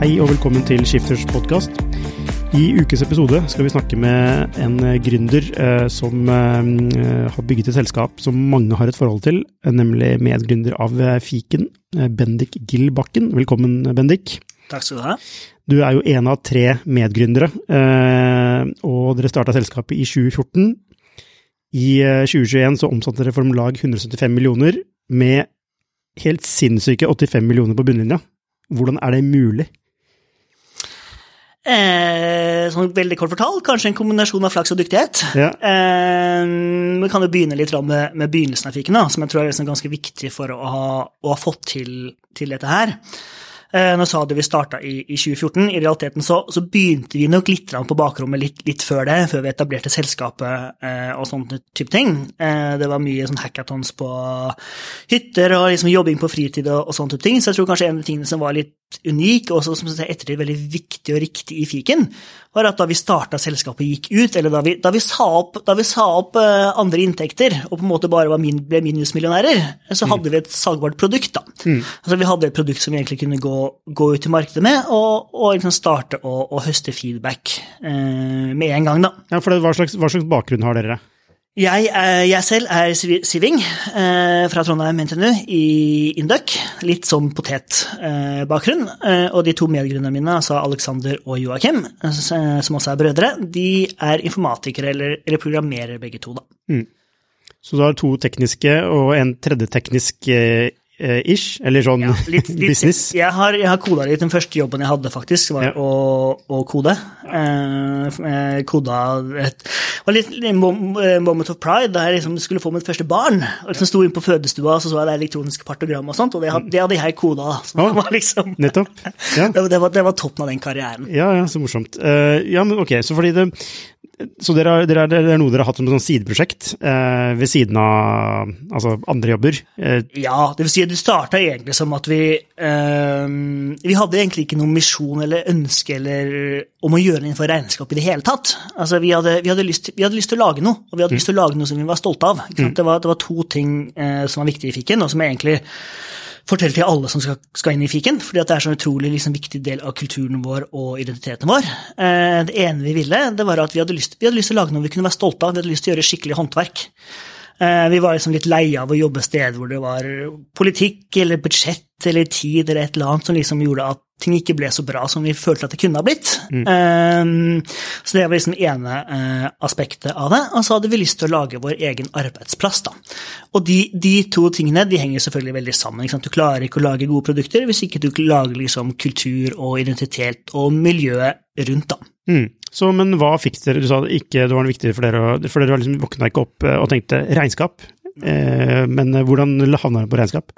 Hei og velkommen til Skifters podkast. I ukes episode skal vi snakke med en gründer eh, som eh, har bygget et selskap som mange har et forhold til, nemlig medgründer av eh, Fiken, eh, Bendik Gillbakken. Velkommen, Bendik. Takk skal du ha. Du er jo en av tre medgründere, eh, og dere starta selskapet i 2014. I eh, 2021 så omsatte dere for om lag 175 millioner, med helt sinnssyke 85 millioner på bunnlinja. Hvordan er det mulig? Eh, sånn veldig kort fortalt, kanskje en kombinasjon av flaks og dyktighet. Ja. Eh, vi kan jo begynne litt med, med begynnelsen av fiken, da, som jeg tror er liksom ganske viktig for å ha, å ha fått til, til dette her. Eh, nå sa du vi starta i, i 2014. I realiteten så, så begynte vi nok litt på bakrommet litt, litt, før det, før vi etablerte selskapet eh, og sånne type ting. Eh, det var mye sånn hackathons på hytter og liksom jobbing på fritid og, og sånne type ting, så jeg tror kanskje en av tingene som var litt unik, og som er ettertid veldig viktig og riktig i fiken, var at da vi starta selskapet gikk ut, eller da vi, da vi sa opp, da vi sa opp uh, andre inntekter og på en måte bare min, ble minusmillionærer, så hadde mm. vi et salgbart produkt. da. Mm. Altså Vi hadde et produkt som vi egentlig kunne gå, gå ut i markedet med, og, og liksom starte å høste feedback uh, med en gang. da. Ja, for det, hva, slags, hva slags bakgrunn har dere? Jeg, jeg, selv er siving eh, fra Trondheim NTNU i Induc. Litt som potetbakgrunn. Eh, og de to medgrunnene mine, altså Alexander og Joakim, eh, som også er brødre, de er informatikere eller, eller programmerer begge to, da. Mm. Så du har to tekniske og en tredje teknisk eh, Eh, ish, eller sånn ja, litt, litt, business? Jeg har, jeg har koda litt. Den første jobben jeg hadde, faktisk, var ja. å, å, kode. Eh, eh koda et var litt moment of pride da jeg liksom skulle få mitt første barn. og liksom Sto inn på fødestua så så jeg det elektroniske partogram og sånt, og det det hadde jeg koda. Så det var liksom Nettopp. Ja. det, det, var, det, var, toppen av den karrieren. Ja, ja, så morsomt. Uh, ja, men ok, så fordi det så det er, det er, noe dere har hatt som et sånn sideprosjekt eh, ved siden av altså andre jobber? Eh. Ja, det vil si at det starta egentlig som at vi eh, Vi hadde egentlig ikke noen misjon eller ønske eller, om å gjøre noe innenfor regnskap i det hele tatt. Altså, vi hadde, vi hadde, lyst, vi hadde lyst, til å lage noe, og vi hadde mm. lyst til å lage noe som vi var stolte av. Mm. Det, var, det, var, to ting eh, som var viktige i fikken, og som egentlig fortelle til alle som skal, skal, inn i fiken, fordi det er så utrolig liksom, viktig del av kulturen vår og identiteten vår. Eh, det ene vi ville, det var at vi hadde, lyst, vi hadde lyst til å lage noe vi kunne være stolte av. Vi hadde lyst til å gjøre skikkelig håndverk. Eh, vi var liksom litt lei av å jobbe steder hvor det var politikk eller budsjett eller tid eller et eller annet som liksom gjorde at ting ikke ble så bra som vi følte at det kunne ha blitt. Mm. Um, så det var liksom ene uh, aspektet av det. Og så hadde vi lyst til å lage vår egen arbeidsplass. da. Og de, de to tingene de henger selvfølgelig veldig sammen. Du klarer ikke å lage gode produkter hvis ikke du lager liksom kultur og identitet og miljøet rundt. da. Mm. Så, men hva fikk dere? Du sa ikke det var noe viktig for dere, for dere liksom våkna ikke opp eh, og tenkte regnskap. Eh, men hvordan havna dere på regnskap?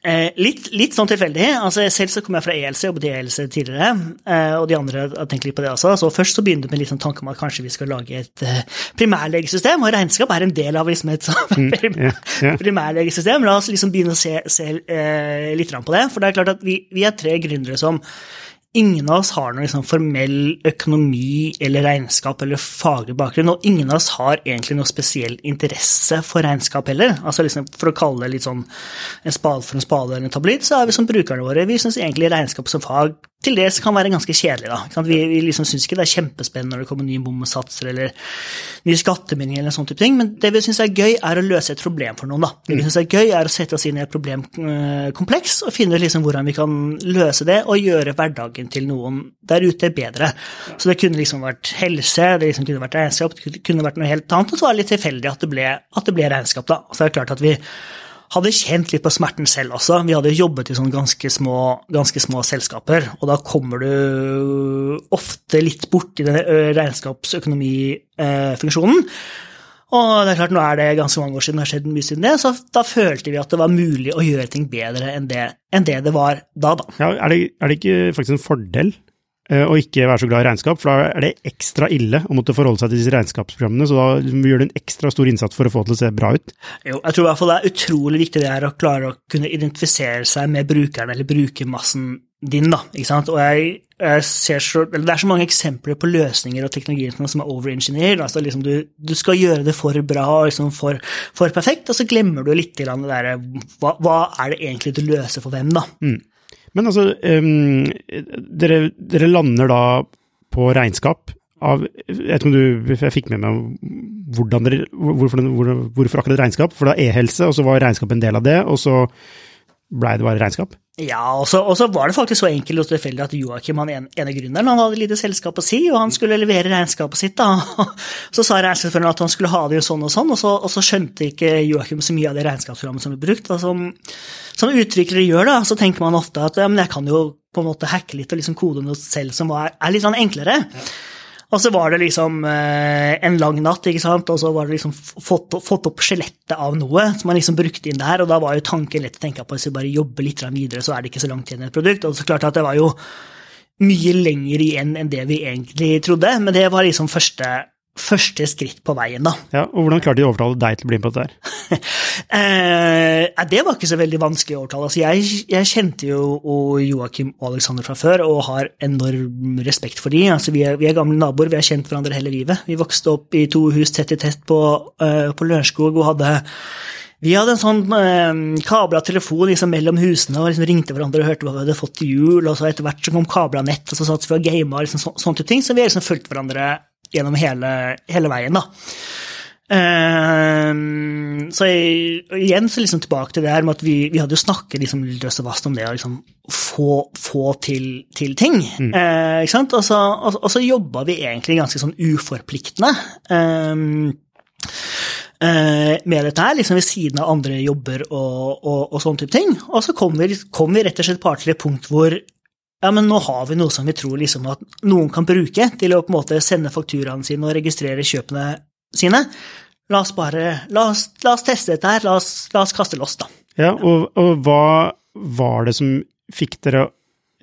Eh, litt, litt, sånn tilfeldig. altså Selv så kom jeg fra ELC, jobbet i ELC tidligere. Eh, og de andre har tenkt litt på det også. så Først så begynte det med litt sånn tanke om at kanskje vi skal lage et eh, primærlegesystem. Og regnskap er en del av liksom et sånn mm, yeah. primærlegesystem. La oss liksom begynne å se, se uh, litt på det. For det er klart at vi, vi er tre gründere som ingen av oss har noen liksom formell økonomi eller regnskap eller faglig bakgrunn, og ingen av oss har egentlig noe spesiell interesse for regnskap heller. Altså liksom, For å kalle det litt sånn en spade for en spade eller en tabloid, så er vi som brukerne våre Vi syns egentlig regnskap som fag til dels kan være ganske kjedelig. da. Vi, vi liksom syns ikke det er kjempespennende når det kommer nye bommesatser eller nye skattemeninger eller sånne type ting, men det vi syns er gøy, er å løse et problem for noen. da. Det vi mm. syns er gøy, er å sette oss inn i et problemkompleks og finne liksom hvordan vi kan løse det og gjøre hverdagen til noen der ute bedre. Så det kunne liksom vært helse, det liksom kunne vært regnskap, det kunne vært noe helt annet, og så var det litt tilfeldig at det ble, at det ble regnskap. da. Så det er klart at vi hadde kjent litt på smerten selv også. Vi hadde jobbet i sånne ganske små, ganske små selskaper, og da kommer du ofte litt borti denne regnskapsøkonomifunksjonen. Og det er klart, nå er det ganske mange år siden det har skjedd mye siden det, så da følte vi at det var mulig å gjøre ting bedre enn det enn det, det var da, da. Ja, er, det, er det ikke faktisk en fordel og ikke være så glad i regnskap, for da er det ekstra ille å måtte forholde seg til disse regnskapsprogrammene, så da gjør du en ekstra stor innsats for å få det til å se bra ut. Jo, jeg tror i hvert fall det er utrolig viktig det er å klare å kunne identifisere seg med brukeren eller brukermassen din, da, ikke sant. Og jeg, jeg ser så eller Det er så mange eksempler på løsninger og teknologier som er overengineered. Altså liksom du, du, skal gjøre det for bra og liksom for, for, perfekt, og så glemmer du litt det derre hva, hva, er det egentlig du løser for hvem, da. Mm. Men altså, um, dere, dere, lander da på regnskap av Jeg vet ikke om du jeg fikk med meg dere, hvorfor, hvorfor akkurat regnskap? For det er e-helse, og så var regnskap en del av det, og så blei det bare regnskap? Ja, og så, var det faktisk så enkelt og tilfeldig at Joakim, han ene, ene gründeren, han hadde lite selskap å si, og han skulle levere regnskapet sitt. da. Så sa regnskapsføreren at han skulle ha det jo sånn og sånn, og så, og så skjønte ikke Joakim så mye av det regnskapsprogrammet som ble brukt. Og som, som utviklere gjør, da, så tenker man ofte at ja, men jeg kan jo på en måte hacke litt og liksom kode noe selv som er, er litt sånn enklere. Ja. Og så var det liksom eh, en lang natt, ikke sant? og så var det liksom fått, fått opp skjelettet av noe som man liksom brukte inn der, og da var jo tanken lett å tenke på hvis vi bare jobber litt videre, så er det ikke så langt igjen et produkt. Og så klart at det var jo mye lenger igjen enn det vi egentlig trodde, men det var liksom første første skritt på veien, da. Ja, og Hvordan klarte de å overtale deg til å bli med på dette? her? eh, det var ikke så veldig vanskelig å overtale. Altså, jeg, jeg, kjente jo Joakim og Alexander fra før og har enorm respekt for dem. Altså, vi, er, vi er gamle naboer, vi har kjent hverandre hele livet. Vi vokste opp i to hus tett i tett på, uh, på Lørenskog og hadde vi hadde en sånn eh, kabla telefon liksom, mellom husene og liksom ringte hverandre og hørte hva vi hadde fått til jul. og så Etter hvert så kom kabla nett, og så satt vi og gama. Liksom, så, sånne ting, så vi har liksom fulgt hverandre gjennom hele, hele veien. da. Uh, så jeg, igjen så liksom tilbake til det her med at vi, vi hadde jo snakket liksom løst og vast om det å liksom få, få til, til, ting. Mm. Uh, ikke sant? Og så, og, og så jobba vi egentlig ganske sånn uforpliktende. Uh, med dette her, liksom ved siden av andre jobber og, og, og sånne type ting. Og så kom vi, kom vi rett og slett bare til et punkt hvor ja, men nå har vi noe som vi tror liksom at noen kan bruke til å på en måte sende fakturaene sine og registrere kjøpene sine. La oss bare, la oss, la oss teste dette her, la oss, la oss kaste loss, da. Ja, og, og, hva var det som fikk dere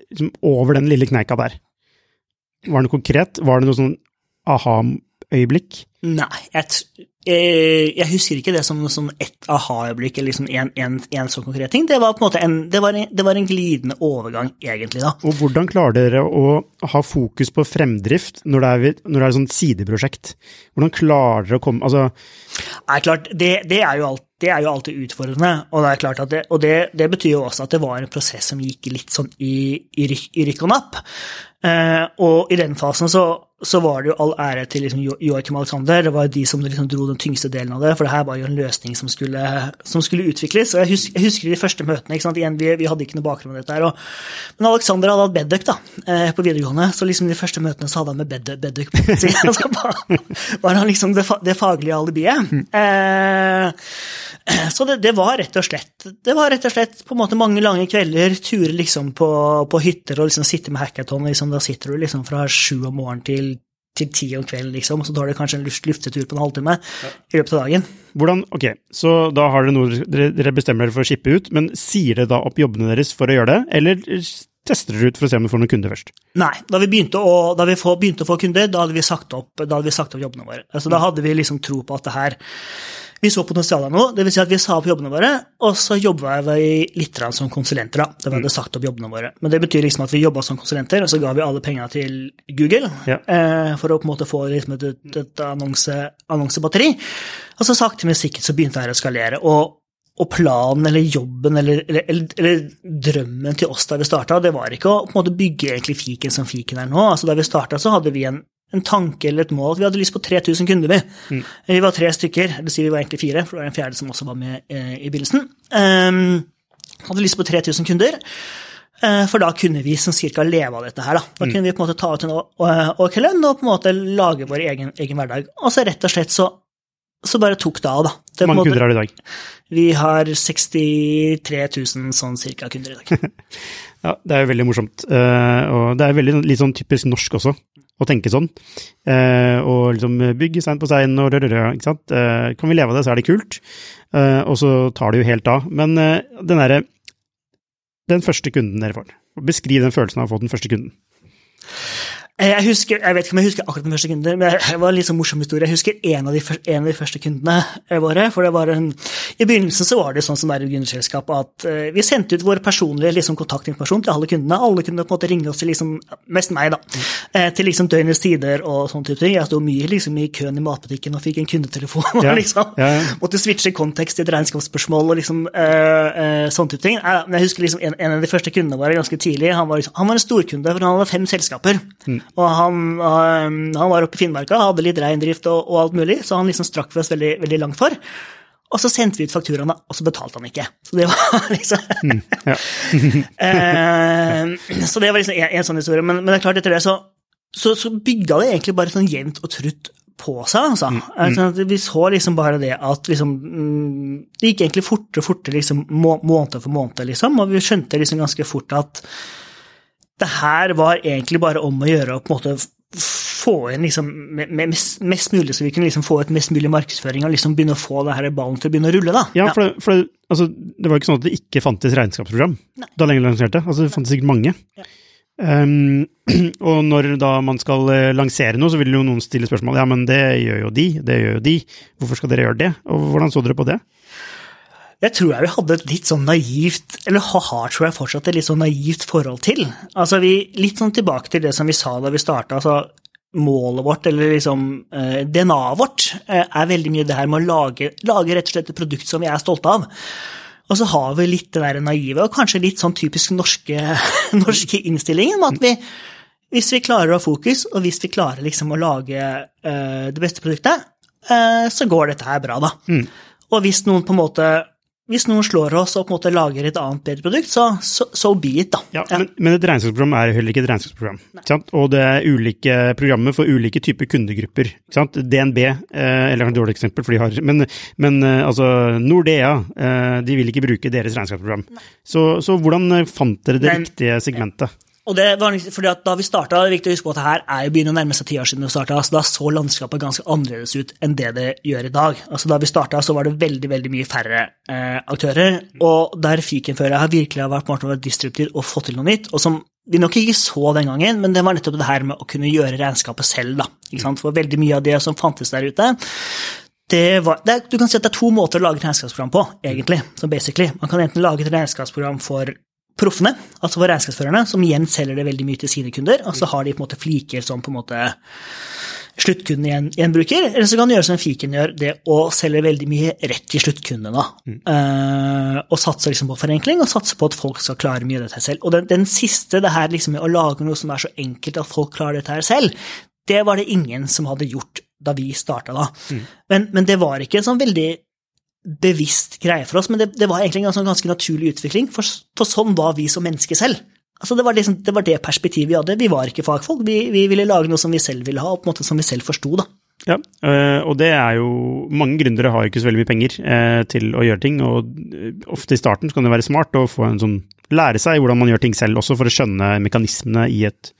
liksom, over den lille kneika der? Var det noe konkret? Var det noe sånn aha-øyeblikk? Nei, jeg, jeg husker ikke det som, som ett aha-øyeblikk eller liksom en, en, en, sånn konkret ting. Det var på en det var det var en glidende overgang, egentlig. da. Og Hvordan klarer dere å ha fokus på fremdrift når det er, når det er et sånt sideprosjekt? Hvordan klarer dere å komme altså... Nei, klart, det, det, er jo alt, det er jo alltid utfordrende, og det er klart at det, og det, det, betyr jo også at det var en prosess som gikk litt sånn i, i, ryk, i rykk og napp. Eh, og i den fasen så så var det jo all ære til liksom Joakim Alexander. Det var de som liksom dro den tyngste delen av det, for det her var jo en løsning som skulle, som skulle utvikles. og jeg husker, jeg husker, de første møtene. Igjen, vi, vi hadde ikke noe bakgrunn med dette. her, og, Men Alexander hadde hatt bedduck da, eh, på videregående, så liksom de første møtene så hadde han med bedduck på siden. Så var han liksom det, det faglige alibiet. Eh, så det, det, var rett og slett det var rett og slett på en måte mange lange kvelder, turer liksom på, på hytter og liksom sitte med hackathon. Liksom, da sitter du liksom fra sju om morgenen til til ti om kvelden, liksom, så tar du kanskje en luftetur på en halvtime ja. i løpet av dagen. Hvordan, ok, Så da har dere noe dere bestemmer dere for å shippe ut, men sier dere da opp jobbene deres for å gjøre det, eller tester dere ut for å se om du får noen kunder først? Nei, da vi begynte å, da vi få, begynte å få kunder, da hadde vi sagt opp, vi sagt opp jobbene våre. Altså, Da hadde vi liksom tro på at det her Vi så potensialet nå, det vil si at vi sa opp jobbene våre, og så jobba vi litt som konsulenter. da. Det var det sagt opp jobbene våre. Men det betyr liksom at vi jobba som konsulenter, og så ga vi alle penga til Google Ja. eh, for å på en måte få liksom et, et, et annonse, annonsebatteri. Og så sakte, men sikkert så begynte det å skalere. og og planen eller jobben eller, eller, eller, eller drømmen til oss da vi starta, det var ikke å på en måte bygge egentlig fiken som fiken er nå. Altså Da vi starta, så hadde vi en, en tanke eller et mål. Vi hadde lyst på 3000 kunder, vi. Vi var tre stykker, vil si vi var egentlig fire, for det var en fjerde som også var med eh, i begynnelsen. Um, hadde lyst på 3000 kunder. uh, For da kunne vi som cirka leve av dette her. Da, da kunne vi på en måte ta ut en å- å- ok lønn og på en måte lage vår egen, egen hverdag. Og så rett og slett så, så bare tok det av, da. Hvor mange måte- kunder har du i dag? vi har 63 000 sånn cirka kunder i dag. Ja, det er jo veldig morsomt. eh, og det er veldig litt sånn typisk norsk også, å tenke sånn. Eh, og liksom bygge stein på stein og rødrød, ikke sant. Eh, kan vi leve av det, så er det kult. Og så tar det jo helt av. Men den derre Den første kunden dere får. Beskriv den følelsen av å få den første kunden. Eh, Jeg husker, jeg vet ikke om jeg husker akkurat den første kunden, men det var en litt sånn morsom historie. Jeg husker en av de, en av de første kundene eh, våre. for det var en, I begynnelsen så var det sånn som det er i gründerselskap, at eh, vi sendte ut vår personlige liksom, kontaktinformasjon til alle kundene. Alle kunne på en måte ringe oss til liksom, mest meg, da, til liksom døgnets tider og sånne type ting. Jeg sto mye liksom, i køen i matbutikken og fikk en kundetelefon. Ja, liksom, ja, ja. Måtte switche kontekst til et regnskapsspørsmål og liksom, øh, øh, sånne type ting. Jeg, jeg husker liksom en, en av de første kundene våre ganske tidlig, han var, liksom, han var en storkunde, for han hadde fem selskaper. Og han, eh, han var oppe i Finnmarka, hadde litt reindrift og, og alt mulig, så han liksom strakk vi oss veldig, veldig langt for. Og så sendte vi ut fakturaene, og så betalte han ikke. Så det var liksom Ja. eh, Så det var liksom en, en sånn historie. Men, men det er klart, etter det så, så, så bygga det egentlig bare sånn jevnt og trutt på seg, altså. altså at vi så liksom bare det at liksom mm, Det gikk egentlig fortere og fortere, liksom, må, måned for måned, liksom, og vi skjønte liksom ganske fort at det her var egentlig bare om å gjøre å på en måte få inn liksom me- me- mest, mest mulig, så vi kunne liksom få et mest mulig markedsføring og liksom begynne å få det her ballen til å begynne å rulle, da. Ja, for, det, for det, altså, det var ikke sånn at det ikke fantes regnskapsprogram da lenge lanserte. Altså, det fantes sikkert mange. Um, og når da man skal eh, lansere noe, så vil jo noen stille spørsmål ja, men det gjør jo de, det gjør jo de, hvorfor skal dere gjøre det? Og hvordan så dere på det? Jeg tror jeg vi hadde et litt sånn naivt, eller har tror jeg fortsatt et litt sånn naivt forhold til. Altså vi, Litt sånn tilbake til det som vi sa da vi starta. Altså målet vårt, eller liksom eh, DNA-et vårt, eh, er veldig mye det her med å lage, lage rett og slett et produkt som vi er stolte av. Og så har vi litt det der naive, og kanskje litt sånn typisk norske, norske innstillingen med at vi hvis vi klarer å ha fokus, og hvis vi klarer liksom å lage eh, det beste produktet, eh, så går dette her bra, da. Og hvis noen på en måte hvis noen slår oss og på en måte lager et annet bedre produkt, så så, so be it, da. Ja, Men, men et regnskapsprogram er heller ikke et regnskapsprogram. Og det er ulike programmer for ulike typer kundegrupper. DNB, eh, eller et dårlig eksempel, for de har Men, men eh, altså, Nordea, eh, de vil ikke bruke deres regnskapsprogram. Så, så hvordan fant dere det Men- riktige segmentet? Og det var fordi at Da vi starta, viktig å huske på at det her er jo begynner å nærme seg ti år siden vi starta, så da så landskapet ganske annerledes ut enn det det gjør i dag. Altså Da vi starta, så var det veldig veldig mye færre eh, aktører, og der fikenføret har virkelig vært måten å være disruptiv og fått til noe nytt, og som vi nok ikke så den gangen, men det var nettopp det her med å kunne gjøre regnskapet selv. da, ikke sant? For veldig mye av det som fantes der ute, det var, det er, du kan si at det er to måter å lage et regnskapsprogram på, egentlig. Så basically, Man kan enten lage et regnskapsprogram for proffene, altså for regnskapsførerne, som igjen selger det veldig mye til sine kunder, og så har de på en måte fliker som på en måte sluttkunden igjen, igjen bruker, eller så kan du gjøre som Fiken gjør, det å selge veldig mye rett til sluttkundene. Uh, og satse liksom på forenkling, og satse på at folk skal klare mye av dette selv. Og den, den siste, det her liksom å lage noe som er så enkelt at folk klarer dette her selv, det var det ingen som hadde gjort da vi starta da. Men, men det var ikke sånn veldig bevisst greie for oss, men det, det var egentlig en ganske, ganske naturlig utvikling, for, for sånn var vi som mennesker selv. Altså det, var liksom, det var det perspektivet vi hadde. Vi var ikke fagfolk, vi, vi ville lage noe som vi selv ville ha, og på en måte som vi selv forsto. da. Ja, øh, og det er jo Mange gründere har ikke så veldig mye penger eh, til å gjøre ting, og øh, ofte i starten så kan det være smart å få en sånn Lære seg hvordan man gjør ting selv, også for å skjønne mekanismene i et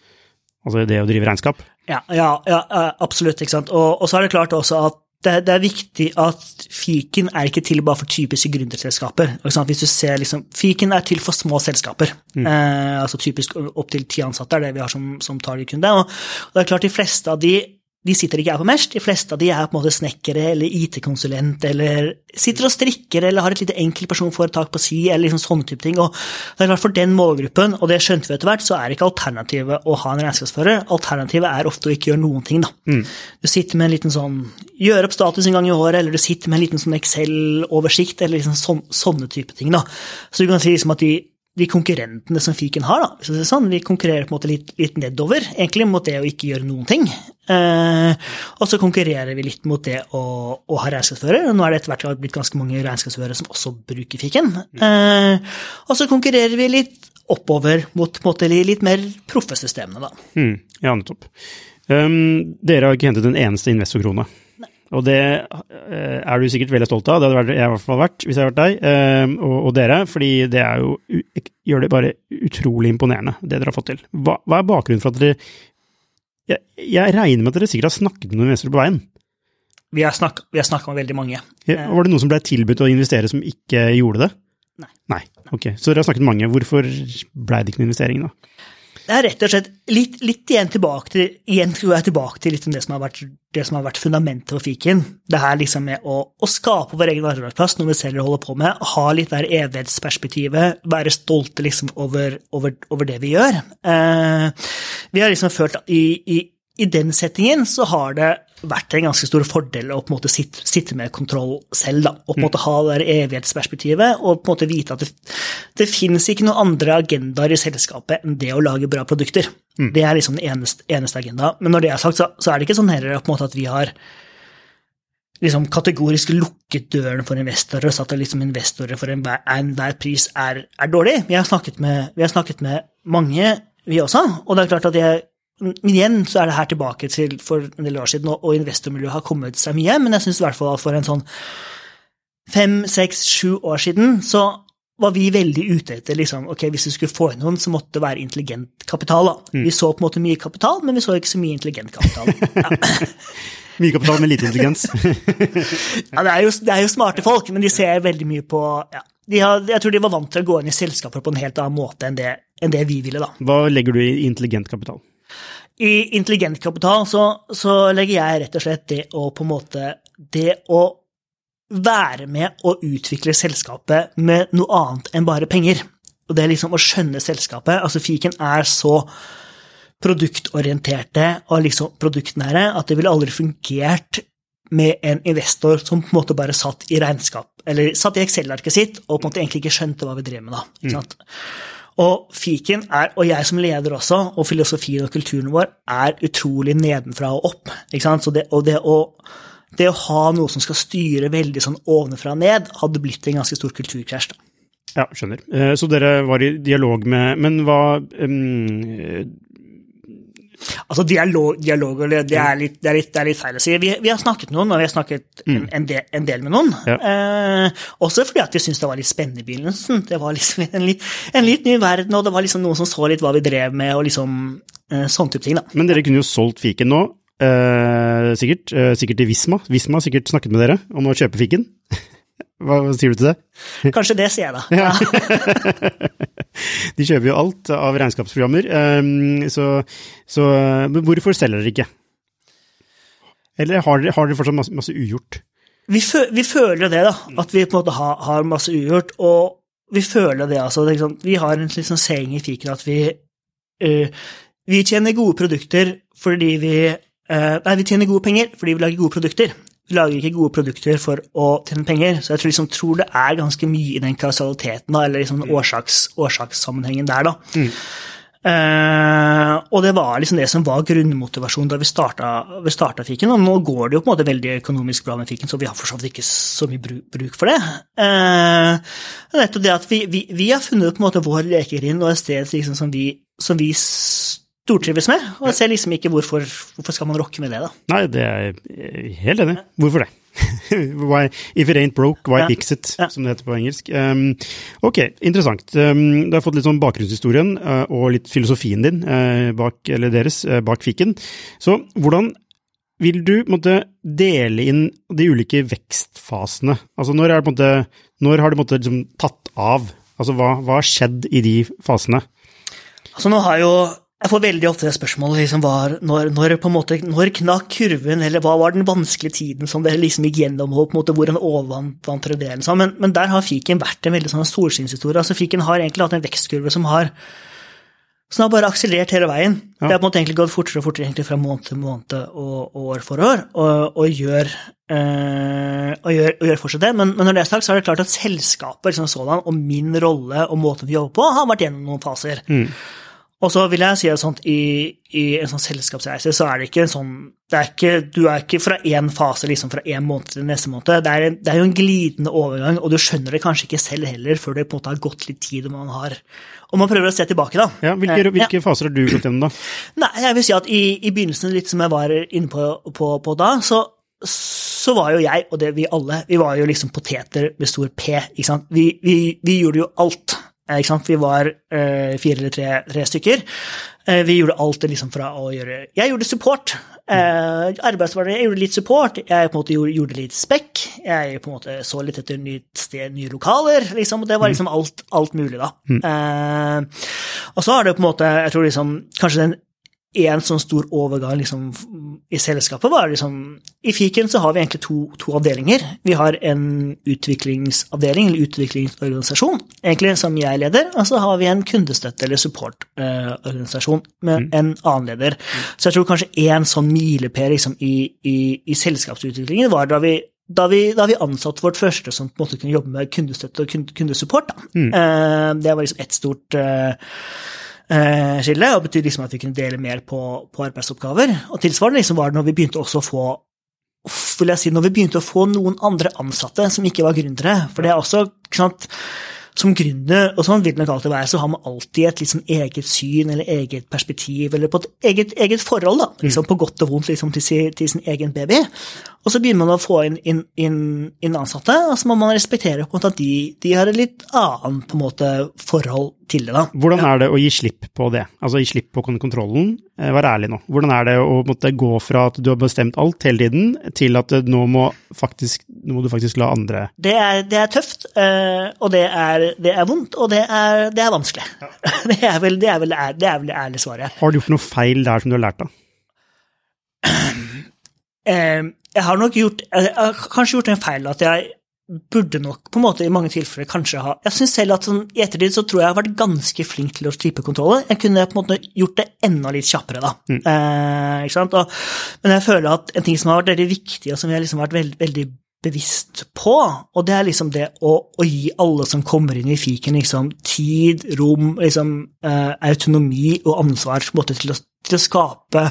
Altså det å drive regnskap. Ja, ja, ja ja, absolutt. ikke sant? Og, og så er det klart også at det, det er viktig at fiken er ikke til bare for typiske gründerselskaper. Hvis du ser liksom, Fiken er til for små selskaper. Eh, altså Typisk opptil ti ansatte er det vi har som, som targetkunde. Og, og det er klart de fleste av de de sitter ikke her på Mesh. De fleste av de er på en måte snekkere eller IT-konsulent eller sitter og strikker eller har et lite enkeltpersonforetak på si eller liksom sånne type ting. Og det er klart For den målgruppen, og det skjønte vi etter hvert, så er ikke alternativet å ha en regnskapsfører. Alternativet er ofte å ikke gjøre noen ting. da. Mm. Du sitter med en liten sånn gjøre opp status en gang i året, eller du sitter med en liten sånn Excel-oversikt, eller liksom sånn, sånne type ting. da. Så du kan si liksom at de de konkurrentene som fiken har. Da. Så det er sånn, vi konkurrerer på en måte litt, litt, nedover egentlig mot det å ikke gjøre noen ting. Eh, og så konkurrerer vi litt mot det å, å ha regnskapsfører. Nå er det etter hvert blitt ganske mange regnskapsførere som også bruker fiken. Eh, og så konkurrerer vi litt oppover mot måte, litt mer proffe systemene, da. Mm, ja, nettopp. Um, dere har ikke hentet en eneste investorkrone. Og det eh, er du sikkert veldig stolt av, det hadde jeg i hvert fall vært hvis jeg hadde vært deg eh, og, og, dere, fordi det er jo, gjør det bare utrolig imponerende, det dere har fått til. Hva, hva er bakgrunnen for at dere jeg, jeg, regner med at dere sikkert har snakket med noen investorer på veien? Vi har snakket med veldig mange. Ja, var det noen som ble tilbudt å investere som ikke gjorde det? Nei. Nei, ok. Så dere har snakket med mange. Hvorfor ble det ikke noen investering da? Det er rett og slett litt, litt igjen tilbake til igjen tror jeg tilbake til liksom det, som har vært, det som har vært fundamentet for fiken. Det her liksom med å, å skape vår egen arbeidsplass, noe vi selv holder på med. Ha litt der evighetsperspektivet, være stolte liksom over, over, over det vi gjør. Eh, vi har liksom følt i, i, i den settingen så har det vært en ganske stor fordel å på en måte sitte, sitte med kontroll selv. Da, og på en måte ha det evighetsperspektivet og på en måte vite at det, det finnes ikke noen andre agendaer i selskapet enn det å lage bra produkter. Mm. Det er liksom den eneste, eneste agenda. Men når det er sagt, så, så er det ikke sånn heller på en måte at vi har liksom kategorisk lukket døren for investorer og satt at liksom investorer for enhver, en pris er, er dårlig. Vi har, med, vi har snakket med mange, vi også, og det er klart at jeg men igjen så er det her tilbake til for en del år siden, og investormiljøet har kommet seg mye, men jeg syns i hvert fall at for en sånn fem, seks, sju år siden så var vi veldig ute etter liksom, ok, hvis vi skulle få inn noen, så måtte det være intelligent kapital. da. Mm. Vi så på en måte mye kapital, men vi så ikke så mye intelligent kapital. Ja. mye kapital med lite intelligens. ja, det er, jo, det er, jo, smarte folk, men de ser veldig mye på ja, har, Jeg tror de var vant til å gå inn i selskaper på en helt annen måte enn det, enn det vi ville. da. Hva legger du i intelligent kapital? I intelligent kapital så, så, legger jeg rett og slett det å på en måte Det å være med å utvikle selskapet med noe annet enn bare penger. Og det er liksom å skjønne selskapet. Altså, fiken er så produktorienterte og liksom produktnære at det ville aldri fungert med en investor som på en måte bare satt i regnskap, eller satt i Excel-arket sitt og på en måte egentlig ikke skjønte hva vi drev med da. ikke mm. sant? Mm. Og fiken er, og jeg som leder også, og filosofien og kulturen vår, er utrolig nedenfra og opp. Det, og det å, det å ha noe som skal styre veldig sånn ovenfra og ned, hadde blitt en ganske stor kulturkrasj. Ja, skjønner. Eh, så dere var i dialog med Men hva Altså, dialog, dialog det, er litt, det, er litt, det, er litt, feil å si. Vi, vi, har snakket med noen, og vi har snakket mm. en, del, en, del, med noen. Ja. Eh, også fordi at vi syntes det var litt spennende i begynnelsen. Det var liksom en, en, litt ny verden, og det var liksom noen som så litt hva vi drev med, og liksom eh, sånn type ting. da. Men dere kunne jo solgt fiken nå, eh, sikkert. Eh, sikkert til Visma. Visma har sikkert snakket med dere om å kjøpe fiken. Hva, hva sier du til det? Kanskje det, sier jeg da. Ja. De kjøper jo alt av regnskapsprogrammer, ehm, så, så hvorfor selger dere ikke? Eller har dere, har dere fortsatt masse, masse ugjort? Vi, fø, vi, føler det, da. At vi på en måte har, har masse ugjort. Og vi føler det, altså. Det, vi har en liksom seing i fiken at vi uh, Vi tjener gode produkter fordi vi uh, Nei, vi tjener gode penger fordi vi lager gode produkter lager ikke gode produkter for å tjene penger. Så jeg tror, liksom, tror det er ganske mye i den kausaliteten, eller liksom årsaks, årsakssammenhengen der, da. Mm. Uh, og det var liksom det som var grunnmotivasjonen da vi starta, vi starta Fiken. Og nå går det jo på en måte veldig økonomisk bra med Fiken, så vi har for så vidt ikke så mye bruk, bruk for det. Uh, nettopp det at vi, vi, vi, har funnet på en måte vår lekegrind og et sted liksom, som vi, som vi stortrives med. Og jeg ser liksom ikke hvorfor, hvorfor skal man rokke med det, da. Nei, det er jeg helt enig. Hvorfor det? why, if it ain't broke, why ja. fix it, ja. som det heter på engelsk. Um, ok, interessant. Um, du har fått litt sånn bakgrunnshistorien uh, og litt filosofien din uh, bak, eller deres uh, bak fiken. Så hvordan vil du måtte, dele inn de ulike vekstfasene? Altså når, det, måtte, når har det måtte, liksom, tatt av? Altså hva, hva har skjedd i de fasene? Altså nå har jo Jeg får veldig ofte det spørsmålet liksom, var, når, når, måte, når knakk kurven, eller hva var den vanskelige tiden som dere liksom gikk gjennom, og på en måte hvordan overvant dere det? Liksom. Men, men, der har fiken vært en veldig sånn solskinnshistorie. Altså, fiken har egentlig hatt en vekstkurve som har, som har bare akselerert hele veien. Ja. Det har på en måte egentlig gått fortere og fortere fra måned til måned og, år for år, og, og gjør, øh, og, gjør, og gjør fortsatt det. Men, men, når det er sagt, så er det klart at selskapet liksom sådan, og min rolle og måten vi jobber på, har vært gjennom noen faser. Mm. Og så vil jeg si at sånt, i, i, en sånn selskapsreise så er det ikke en sånn det er ikke, Du er ikke fra én fase liksom fra én måned til neste måned. Det er, det er, jo en glidende overgang, og du skjønner det kanskje ikke selv heller før det på en måte har gått litt tid og man har og man prøver å se tilbake, da. Ja, Hvilke, eh, hvilke ja. faser har du gått gjennom, da? Nei, jeg vil si at i, i begynnelsen, litt som jeg var inne på, på, på da, så, så var jo jeg, og det vi alle, vi var jo liksom poteter med stor P. ikke sant? Vi, vi, vi gjorde jo alt vi var uh, fire eller tre, tre stykker. Uh, vi gjorde alt det liksom fra å gjøre Jeg gjorde support. Uh, jeg gjorde litt support. Jeg på en måte gjorde, gjorde litt spekk. Jeg på en måte så litt etter nytt sted, nye lokaler. liksom, Det var liksom alt, alt mulig, da. Mm. Uh, og så har det på en måte Jeg tror liksom Kanskje den en sånn stor overgang liksom, i selskapet var liksom I fiken så har vi egentlig to, to, avdelinger. Vi har en utviklingsavdeling, eller utviklingsorganisasjon, egentlig som jeg leder, og så har vi en kundestøtte- eller supportorganisasjon eh, med mm. en annen leder. Så jeg tror kanskje én sånn milepæl liksom, i, i, i, selskapsutviklingen var da vi da vi, da vi, ansatte vårt første som på en måte kunne jobbe med kundestøtte og kundesupport. Mm. Uh, det var liksom ett stort eh, skille, og betyr liksom at vi kunne dele mer på, på arbeidsoppgaver. Og tilsvarende liksom var det når vi begynte også å få vil jeg si, når vi begynte å få noen andre ansatte som ikke var gründere. For det er også ikke sant, som gründer, og sånn vil det nok alltid være, så har man alltid et liksom eget syn eller eget perspektiv, eller på et eget, eget forhold, da, liksom på godt og vondt liksom, til, sin, til, sin, egen baby. Og så begynner man å få inn, inn, inn, inn ansatte, og så må man respektere på en måte at de, de har et litt annet på en måte, forhold til det. da. Hvordan er det å gi slipp på det? Altså gi slipp på kontrollen? Eh, vær ærlig nå. Hvordan er det å måtte gå fra at du har bestemt alt hele tiden, til at nå må, faktisk, nå må du faktisk la andre Det er, det er tøft, eh, og det er, det er, vondt, og det er, det er vanskelig. Ja. Det, er vel, det, er vel, det er vel det ærlige svaret. Har du gjort noe feil der som du har lært av? Eh, jeg har nok gjort Jeg har kanskje gjort en feil at jeg burde nok på en måte i mange tilfeller kanskje ha Jeg syns selv at sånn, i ettertid så tror jeg jeg har vært ganske flink til å stripe kontroller. Jeg kunne på en måte gjort det enda litt kjappere, da. Mm. Eh, ikke sant? Og, men jeg føler at en ting som har vært veldig viktig, og som vi har liksom vært veld, veldig bevisst på, og det er liksom det å, å, gi alle som kommer inn i fiken, liksom tid, rom, liksom eh, autonomi og ansvar måte til å, til å skape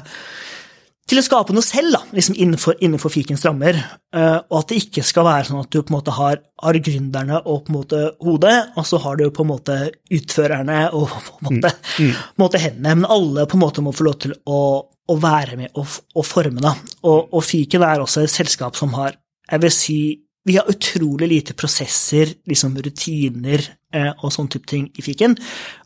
til å skape noe selv, da, liksom innenfor, innenfor fikens rammer. Uh, og at det ikke skal være sånn at du på en måte har, har gründerne og på en måte hodet, og så har du på en måte utførerne og på en måte, mm. Mm. På en måte hendene. Men alle på en måte må få lov til å, å være med og, og forme. Da. Og, og fiken er også et selskap som har jeg vil si vi har utrolig lite prosesser, liksom rutiner eh, og sånn type ting i fiken.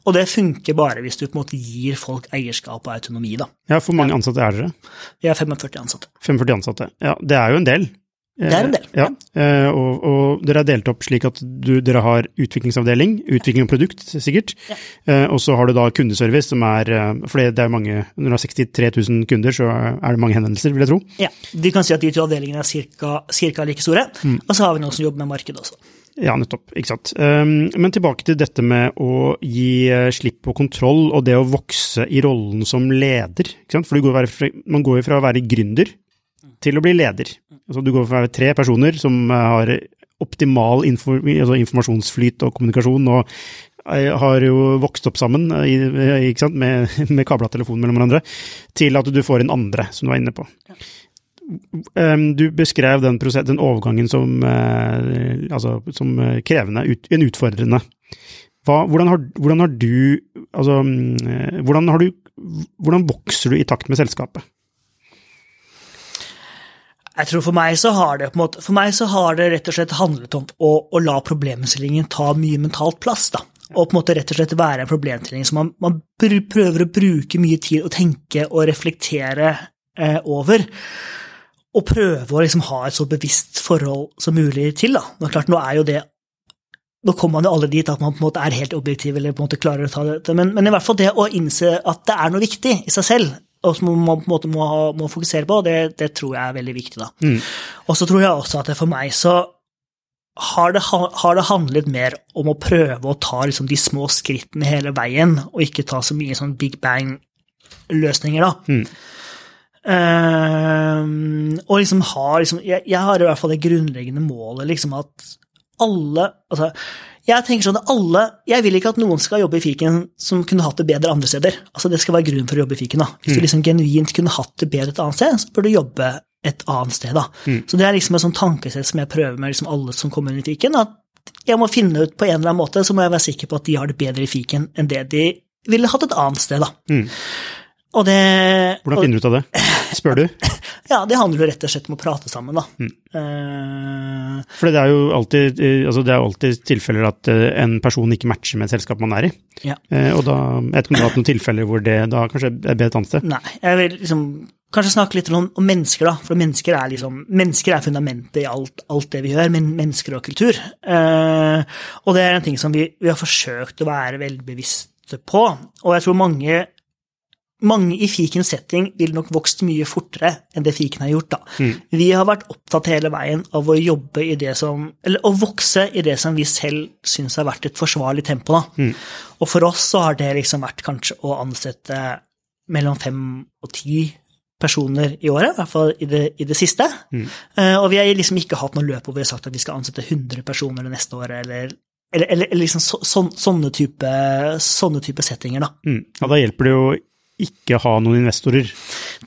Og det funker bare hvis du på en måte gir folk eierskap og autonomi, da. Ja, Hvor mange ansatte er dere? Vi er 45 ansatte. 45 ansatte, ja. Det er jo en del. Det er en del. Ja, eh, og, og, dere er delt opp slik at du, dere har utviklingsavdeling, utvikling av produkt sikkert, ja. Eh, og så har du da kundeservice som er eh, For det er mange, når du har 63 000 kunder, så er det mange henvendelser, vil jeg tro. Ja, vi kan si at de to avdelingene er ca. like store, mm. og så har vi noen som jobber med markedet også. Ja, nettopp. Ikke sant. Men tilbake til dette med å gi slipp på kontroll og det å vokse i rollen som leder. Ikke sant? For man går jo fra å være gründer til å bli leder. Altså, du går fra tre personer som eh, har optimal inform altså informasjonsflyt og kommunikasjon, og eh, har jo vokst opp sammen eh, med, med kabla telefon mellom hverandre, til at du får en andre, som du var inne på. Du beskrev den, prosess, den overgangen som, altså, som krevende, en utfordrende. Hva, hvordan, har, hvordan, har, du Altså, mm, hvordan, har du, hvordan vokser du i takt med selskapet? Jeg tror For meg så har det på en måte, for meg så har det rett og slett handlet om å, å la problemstillingen ta mye mentalt plass. da. Og på en måte rett og slett være en problemstilling som man, man prøver å bruke mye tid å tenke og reflektere eh, over. Og prøve å liksom ha et så bevisst forhold som mulig til. da. Nå, klart, nå er jo det nå kommer man jo alle dit at man på en måte er helt objektiv eller på en måte klarer å ta det, men, men i hvert fall det å innse at det er noe viktig i seg selv, og som man på en måte må, må fokusere på, det, det, tror jeg er veldig viktig. da. Mm. Og så tror jeg også at det for meg så har det, har det handlet mer om å prøve å ta liksom de små skrittene hele veien, og ikke ta så mye sånn big bang-løsninger, da. Mm. Uh, og liksom har liksom jeg, jeg, har i hvert fall det grunnleggende målet liksom at alle altså, Jeg tenker sånn at alle Jeg vil ikke at noen skal jobbe i fiken som kunne hatt det bedre andre steder. Altså Det skal være grunnen for å jobbe i fiken. da. Hvis mm. du liksom genuint kunne hatt det bedre et annet sted, så bør du jobbe et annet sted. da. Mm. Så det er liksom et sånt tankesett som jeg prøver med liksom alle som kommer inn i fiken. at jeg må finne ut på en eller annen måte, så må jeg være sikker på at de har det bedre i fiken enn det de ville hatt et annet sted. da. Mm. Det Hvordan finner du ut av det? Spør du? ja, det handler jo rett og slett om å prate sammen, da. Mm. Uh, For det er jo alltid, altså det er alltid tilfeller at eh, en person ikke matcher med et selskap man er i. Ja. Uh, og da, jeg vet ikke om du har hatt noen tilfeller hvor det da kanskje er bedre et annet sted? Nei, jeg vil liksom kanskje snakke litt om, om, mennesker, da. For mennesker er liksom, mennesker er fundamentet i alt, alt det vi gjør, men mennesker og kultur. Uh, og det er en ting som vi, vi har forsøkt å være veldig bevisste på. Og jeg tror mange mange i fikens setting ville nok vokst mye fortere enn det fiken har gjort. da. Mm. Vi har vært opptatt hele veien av å jobbe i det som Eller å vokse i det som vi selv syns har vært et forsvarlig tempo. da. Mm. Og for oss så har det liksom vært kanskje å ansette mellom fem og ti personer i året, i hvert fall i det, i det siste. Mm. Uh, og vi har liksom ikke hatt noe løp hvor vi har sagt at vi skal ansette 100 personer det neste året, eller eller, eller, eller liksom så, så, sånne, type, sånne type settinger, da. Mm. Ja, da hjelper det jo ikke ha noen investorer?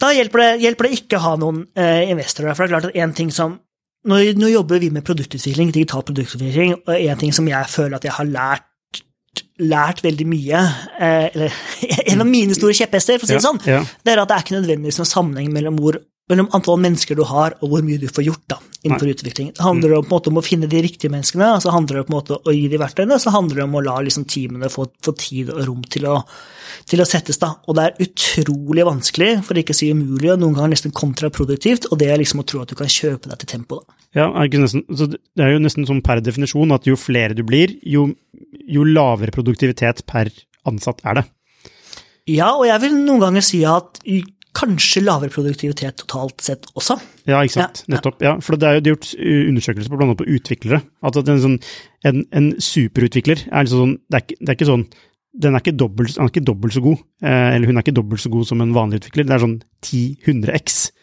Da hjelper det, hjelper det ikke å ha noen eh, investorer. For det er klart at en ting som nå, nå, jobber vi med produktutvikling, digital produktutvikling, og en ting som jeg føler at jeg har lært lært veldig mye, eh, eller en av mine store kjepphester, for å si det sånn, ja, ja. det er at det er ikke nødvendigvis noen sammenheng mellom hvor mellom antall mennesker du har, og hvor mye du får gjort da, innenfor Nei. utvikling. Det handler om, måte, om å finne de riktige menneskene, og så handler det måte å gi de verktøyene, og så handler det om å la liksom, teamene få, få, tid og rom til å, til å, settes. da. Og det er utrolig vanskelig, for ikke å si umulig, og noen ganger nesten kontraproduktivt, og det er liksom å tro at du kan kjøpe deg til tempo. da. Ja, nesten, Det er jo nesten sånn per definisjon at jo flere du blir, jo, jo lavere produktivitet per ansatt er det. Ja, og jeg vil noen ganger si at kanskje lavere produktivitet totalt sett også. Ja, ikke sant. Ja, Nettopp. Ja. For det er jo gjort undersøkelser på annet på utviklere. At en, sånn, en, en superutvikler er liksom sånn det er, ikke, det er ikke sånn den er ikke dobbelt, han er ikke dobbelt så god, eh, eller hun er ikke dobbelt så god som en vanlig utvikler. Det er sånn 10-100 x. Ja.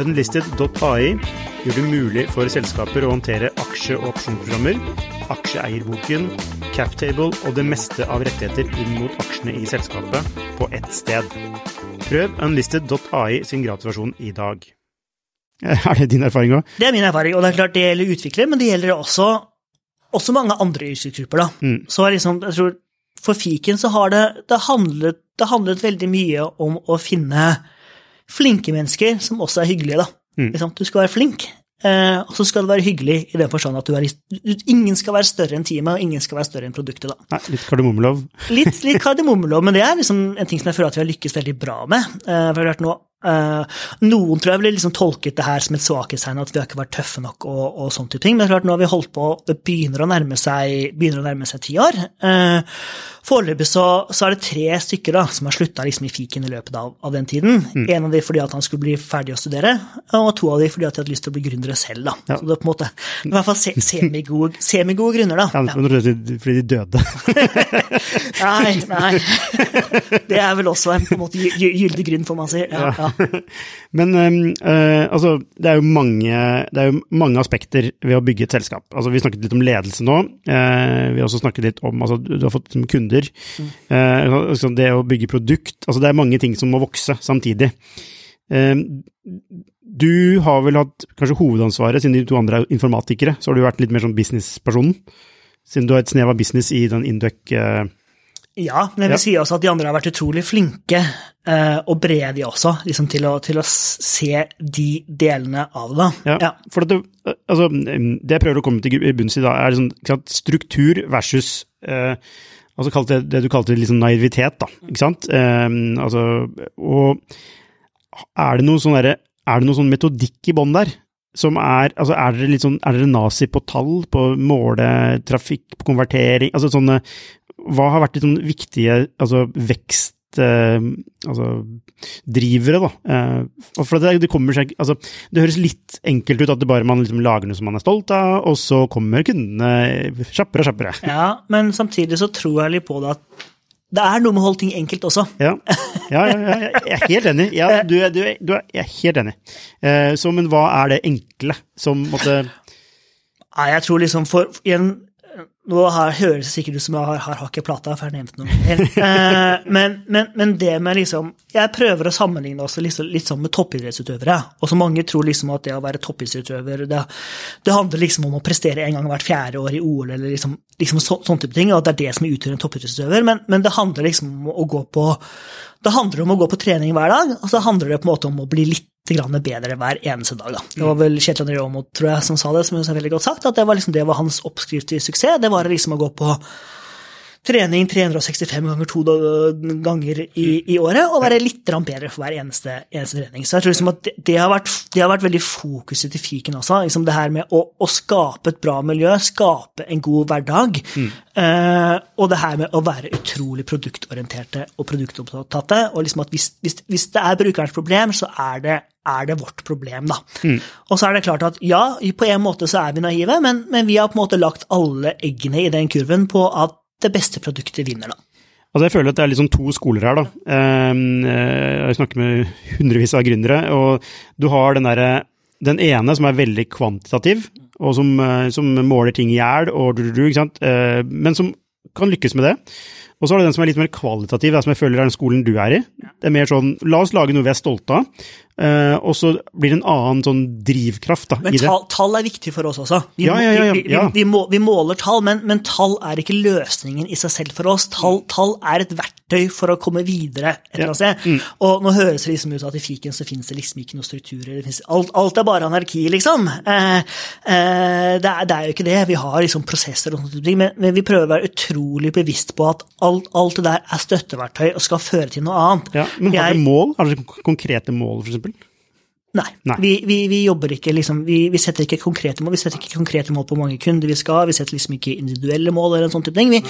Unlisted.ai gjør det mulig for selskaper å håndtere aksje- og opsjonsprogrammer, aksjeeierboken, captable og det meste av rettigheter inn mot aksjene i selskapet på ett sted. Prøv unlisted.ai sin gratisversjon i dag. Er det din erfaring òg? Det er min erfaring, og det er klart det gjelder utviklere, men det gjelder også, også mange andre yrkesgrupper. Mm. Så liksom, jeg tror For fiken så har det, det, handlet, det handlet veldig mye om å finne flinke mennesker som også er hyggelige. da. Mm. Liksom, du skal være flink, eh, og så skal det være hyggelig i den forstand at du er, ingen skal være større enn teamet, og ingen skal være større enn produktet. da. Nei, litt kardemommelov. Litt, litt kardemommelov, men det er liksom en ting som jeg føler at vi har lykkes veldig bra med. Eh, for det har nå Uh, noen tror jeg ville liksom tolket det her som et svakhetstegn, at vi har ikke vært tøffe nok og, og sånne type ting. Men klart, nå har vi holdt på, det begynner å nærme seg, begynner å nærme seg ti år. Foreløpig så, så, er det tre stykker da, som har slutta liksom i fiken i løpet av, av den tiden. Mm. En av de fordi at han skulle bli ferdig å studere, og to av de fordi at de hadde lyst til å bli gründere selv. da. Ja. Så det er på en måte, i hvert fall se, semigode, semigode grunner, da. Ja, ja. Fordi de døde. nei, nei. Det er vel også en på en måte gyldig grunn, får man si. Ja, ja. Men uh, altså, det er, mange, det er jo mange aspekter ved å bygge et selskap. Altså, vi snakket litt om ledelse nå. Uh, vi har også snakket litt om altså, Du har fått kunder. Mm. Uh, det å bygge produkt. Altså, det er mange ting som må vokse samtidig. du har vel hatt kanskje hovedansvaret, siden de to andre er informatikere, så har du vært litt mer sånn businesspersonen. Siden du har et snev av business i den Induc eh, Ja, men jeg vil si også at de andre har vært utrolig flinke eh, og brede de også, liksom til å, til å se de delene av det. Ja, Ja. for at det, altså, det jeg prøver å komme til bunns i da, er liksom, struktur versus eh, altså kalte, det, du kalte liksom naivitet, da. Ikke sant? Um, altså, og er det noe sånn derre Er det noe sånn metodikk i bånn der? Som er Altså, er dere litt sånn Er dere nazi på tall, på måle trafikk, på konvertering Altså sånne Hva har vært litt sånn viktige altså vekst altså drivere, da. Eh, for det, det kommer seg altså det høres litt enkelt ut at det bare man liksom lager noe som man er stolt av, og så kommer kundene kjappere og kjappere. ja, men samtidig så tror jeg litt på det at det er noe med å holde ting enkelt også. Ja, ja, ja, ja jeg er helt enig. Ja, du, du, du jeg er helt enig. Eh, så, men hva er det enkle som måtte Nei, jeg tror liksom for igjen, Nå her høres det sikkert ut som jeg har, har hakket plata, for jeg har nevnt noe. Eh, men, men, men det med liksom Jeg prøver å sammenligne også liksom, litt sånn med toppidrettsutøvere. Og så mange tror liksom at det å være toppidrettsutøver, det, det handler liksom om å prestere en gang hvert fjerde år i OL, eller liksom, liksom så, sånn type ting, og at det er det som utgjør en toppidrettsutøver. Men, men det handler liksom om å gå på det handler om å gå på trening hver dag, og så handler det på en måte om å bli litt bedre hver eneste dag. Da. Det var vel Kjetil André Aamodt tror jeg, som sa det, som er veldig godt sagt, at det var, liksom, det var hans oppskrift til suksess. Det var liksom å gå på trening 365 ganger to ganger i, i året, og være litt bedre for hver eneste, eneste trening. Så jeg tror liksom at det, det, har vært, det har vært veldig fokuset til fiken også. Liksom det her med å, å skape et bra miljø, skape en god hverdag, eh, og det her med å være utrolig produktorienterte og produktopptatte. og liksom at hvis, hvis, hvis det er brukerens problem, så er det er det vårt problem, da. Og så er det klart at ja, på en måte så er vi naive, men, men vi har på en måte lagt alle eggene i den kurven på at det beste produktet vinner, da. Altså Jeg føler at det er liksom to skoler her, da. Eh, Jeg snakker med hundrevis av gründere, og du har den der, den ene som er veldig kvantitativ, og som, eh, som måler ting i hjel? Eh, men som kan lykkes med det. Og så har du den som er litt mer kvalitativ, som jeg føler er den skolen du er i. Det er mer sånn, la oss lage noe vi er stolte av, eh, og så blir det en annen sånn drivkraft da, Men i det. tall, tall er viktig for oss også. Vi, Ja, ja, ja, vi, vi, vi, må, vi måler tall, men, men tall er ikke løsningen i seg selv for oss. Tall, tall er et verktøy for å komme videre et eller annet sted. Mm. Og nå høres det liksom ut at i fiken så finnes det liksom ikke noen strukturer. Det finnes, alt, alt er bare anarki, liksom. Uh, uh, det, er, det er jo ikke det. Vi har liksom prosesser og sånt, men, men vi prøver å være utrolig bevisst på at alt, alt det der er støtteverktøy og skal føre til noe annet. Ja, men har dere mål? Har dere konkrete mål, for eksempel? Nei. Nei. Vi, vi, vi jobber ikke liksom, vi, vi setter ikke konkrete mål. Vi setter ikke konkrete mål på hvor mange kunder vi skal ha. Vi setter liksom ikke individuelle mål eller en sånn type ting. Vi,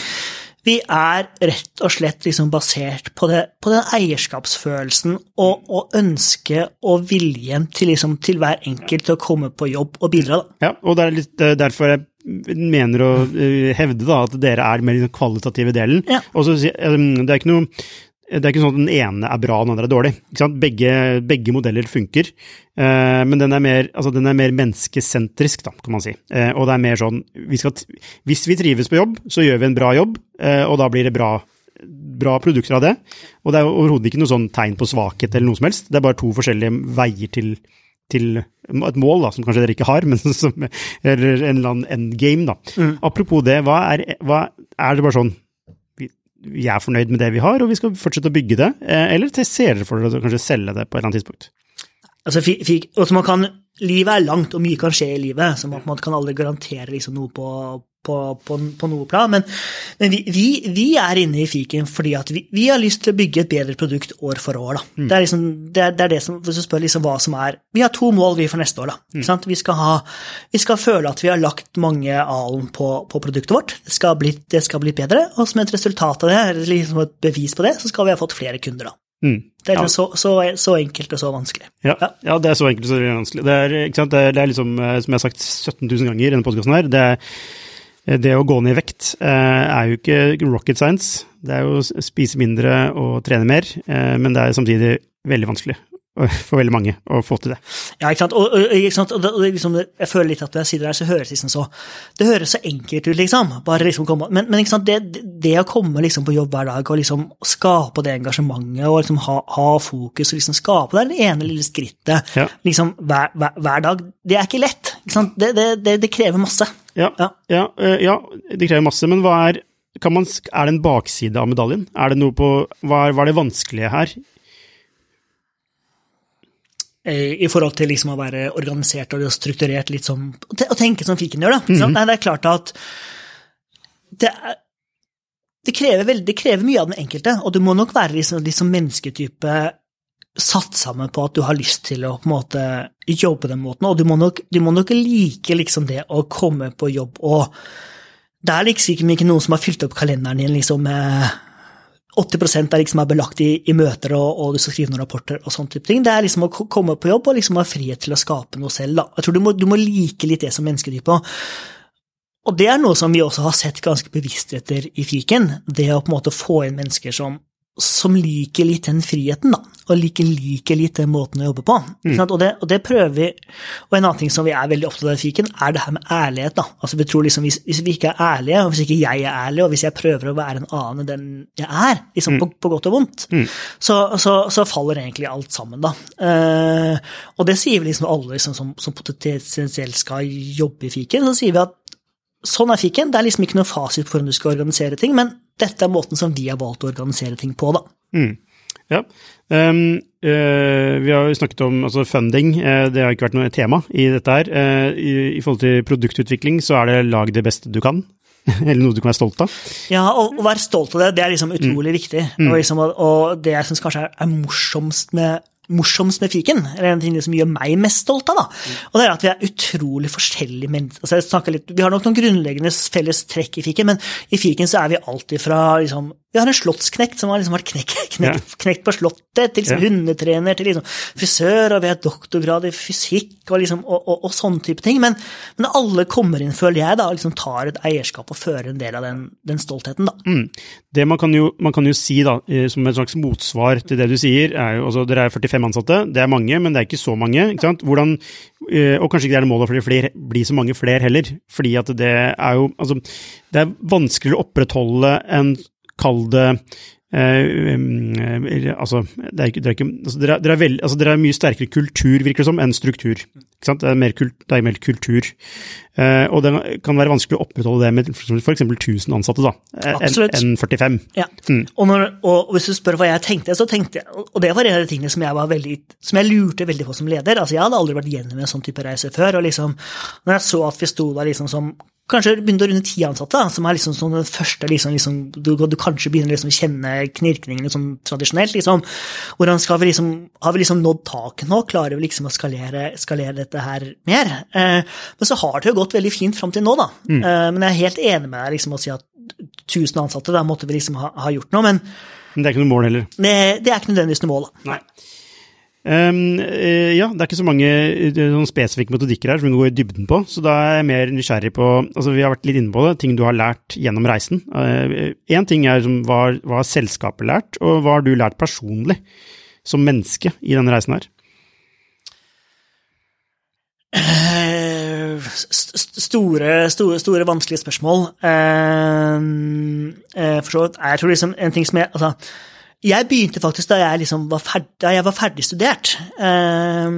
vi er rett og slett liksom basert på, det, på den eierskapsfølelsen og, og ønsket og viljen til, liksom, til hver enkelt til å komme på jobb og bidra. Da. Ja, og det er litt eh, derfor jeg mener å eh, hevde da, at dere er mer i den kvalitative delen. Ja. Og så, eh, det er ikke noe det er ikke sånn at den ene er bra og den andre er dårlig. Begge, begge modeller funker, eh, men den er mer, altså den er mer menneskesentrisk, da, kan man si. Eh, og det er mer sånn vi skal, Hvis vi trives på jobb, så gjør vi en bra jobb, eh, og da blir det bra, bra produkter av det. Og det er overhodet ikke noe sånn tegn på svakhet eller noe som helst. Det er bare to forskjellige veier til til et mål da, som kanskje dere ikke har, men som, eller en eller annen endgame. da. Apropos det, hva er, hva, er det bare sånn vi, er fornøyd med det vi har, og vi skal fortsette å bygge det? Eh, Eller ser dere for dere å kanskje selge det på et eller annet tidspunkt? Altså, fikk, fikk, altså man kan, livet er langt, og mye kan skje i livet, så man man kan aldri garantere liksom noe på, på, på, på noe plan. Men, men vi, vi, vi er inne i fiken fordi at vi, vi har lyst til å bygge et bedre produkt år for år. Da. Det, er liksom, det, er, det er det som, Hvis du spør liksom hva som er Vi har to mål vi for neste år. Sant? Vi, skal ha, vi skal føle at vi har lagt mange alen på, på produktet vårt. Det skal, bli, det skal bli bedre, og som et resultat av det, eller liksom et bevis på det, så skal vi ha fått flere kunder. da. Mm. Det er Ja. liksom så, så, så enkelt og så vanskelig. Ja, ja, det er så enkelt og så vanskelig. Det er? Det er, det er liksom, eh, som jeg har sagt 17 000 ganger i denne podkasten her, det, er- det å gå ned i vekt eh, er jo ikke rocket science. Det er jo å spise mindre og trene mer, eh, men det er samtidig veldig vanskelig for veldig mange å få til det. Ja, ikke sant. Og, og, ikke sant? og, og liksom, jeg føler litt at når jeg sier det der, så høres det liksom så Det høres så enkelt ut, liksom. Bare liksom komme, men, men ikke sant? Det, det å komme liksom på jobb hver dag og liksom skape det engasjementet og liksom ha, ha fokus og liksom skape det ene lille skrittet Ja. liksom hver, hver, hver dag, det er ikke lett. Ikke sant? Det, det, det, krever masse. Ja, Ja. ja, eh, ja, det krever masse, men hva er kan man, Er det en bakside av medaljen? Er det noe på, hva, er, hva er det vanskelige her? Eh, i forhold til liksom å være organisert og strukturert litt som Å tenke som fiken gjør, da. Mm -hmm. Nei, det er klart at det, er, det, krever veldig, det krever mye av den enkelte, og du må nok være liksom, liksom mennesketype satt sammen på at du har lyst til å på en måte jobbe på den måten, og du må nok, du må nok like liksom det å komme på jobb og Det er liksom ikke noen som har fylt opp kalenderen din liksom med 80 er liksom er belagt i, i møter, og, og du skal skrive noen rapporter og sånne type ting. Det er liksom å komme på jobb og liksom ha frihet til å skape noe selv. Da. Jeg tror du må, du må like litt det som mennesketype. Og det er noe som vi også har sett ganske bevisst etter i fiken. Det å på en måte få inn mennesker som, som liker litt den friheten, da. Og liker, liker litt den måten å jobbe på. Sant? Og, det, og det prøver vi. Og en annen ting som vi er veldig opptatt av i fiken, er det her med ærlighet. da. Altså vi tror liksom, hvis, hvis vi ikke er ærlige, og hvis ikke jeg er ærlig, og hvis jeg prøver å være en annen enn den jeg er, liksom på, på godt og vondt, så, så, så faller egentlig alt sammen, da. Eh, og det sier vi liksom alle liksom, som, som potensielt skal jobbe i fiken. Så sier vi at sånn er fiken. Det er liksom ikke noe fasit på hvordan du skal organisere ting, men dette er måten som vi har valgt å organisere ting på, da. Mm. Ja. Um, uh, vi har jo snakket om altså funding, uh, det har ikke vært noe tema i dette her. Uh, i, I forhold til produktutvikling så er det lag det beste du kan, eller noe du kan være stolt av. Ja, å, være stolt av det, det er liksom utrolig viktig. Og, liksom, og det jeg syns kanskje er, er morsomst med morsomst med fiken, eller en ting som gjør meg mest stolt av, da. Og det er at vi er utrolig forskjellige mennesker. Altså, litt, vi har nok noen grunnleggende felles trekk i fiken, men i fiken så er vi alltid fra liksom, Vi har en slottsknekt som har liksom vært knekt, knekt, knekt på slottet, til liksom hundetrener, til liksom frisør, og vi har doktorgrad i fysikk og, liksom, og, og, og sånne type ting. Men, men alle kommer inn, føler jeg, da, og liksom tar et eierskap og fører en del av den, den stoltheten, da. Mm. Det man kan, jo, man kan jo si, da, eh, som et slags motsvar til det du sier, er jo altså Dere er 45 ansatte, det er mange, men det er ikke så mange. ikke sant? Hvordan, eh, og kanskje ikke det er målet for det blir så mange flere heller. Fordi at det er jo Altså, det er vanskeligere å opprettholde en Kall det altså, det er ikke, det er altså, dere, er- altså, mye sterkere kultur, virker det som, enn struktur. Ikke sant? Det er mer, kult, det er mer kultur. Eh, og det kan være vanskelig å opprettholde det med f.eks. 1000 ansatte, da, eh, enn Absolutt. enn 45. Ja. Og, når, og hvis du spør hva jeg tenkte, så tenkte jeg Og det var en av de tingene som jeg var veldig Som jeg lurte veldig på som leder. Altså, jeg hadde aldri vært gjennom en sånn type reise før. Og liksom, når jeg så at vi sto der liksom som Kanskje begynte å runde ti ansatte, da, som er liksom sånn den første liksom, liksom, du, du kanskje begynner liksom å kjenne knirkningene sånn tradisjonelt. liksom, Hvordan skal vi liksom, Har vi liksom nådd taket nå? Klarer vi liksom å skalere, skalere dette her mer? Eh, men så har det jo gått veldig fint fram til nå, da. Eh, men jeg er helt enig med deg liksom å si at 1000 ansatte, da måtte vi liksom ha, ha gjort noe. Men Men det er ikke noe mål heller. det, det er ikke nødvendigvis noe mål, da. Nei. Eh, ja, det er ikke så mange eh, sånn spesifikke metodikker her som vi går i dybden på, så da er jeg mer nysgjerrig på altså Vi har vært litt inne på det, ting du har lært gjennom reisen. Én ting er liksom, hva, hva har selskapet lært, og hva har du lært personlig som menneske i denne reisen her? Uh, st- st- Store, store, store, vanskelige spørsmål. Uh, eh, For så vidt. Jeg tror liksom en ting som jeg Altså, jeg begynte faktisk da jeg liksom var ferdig, da jeg var ferdig studert. Eh,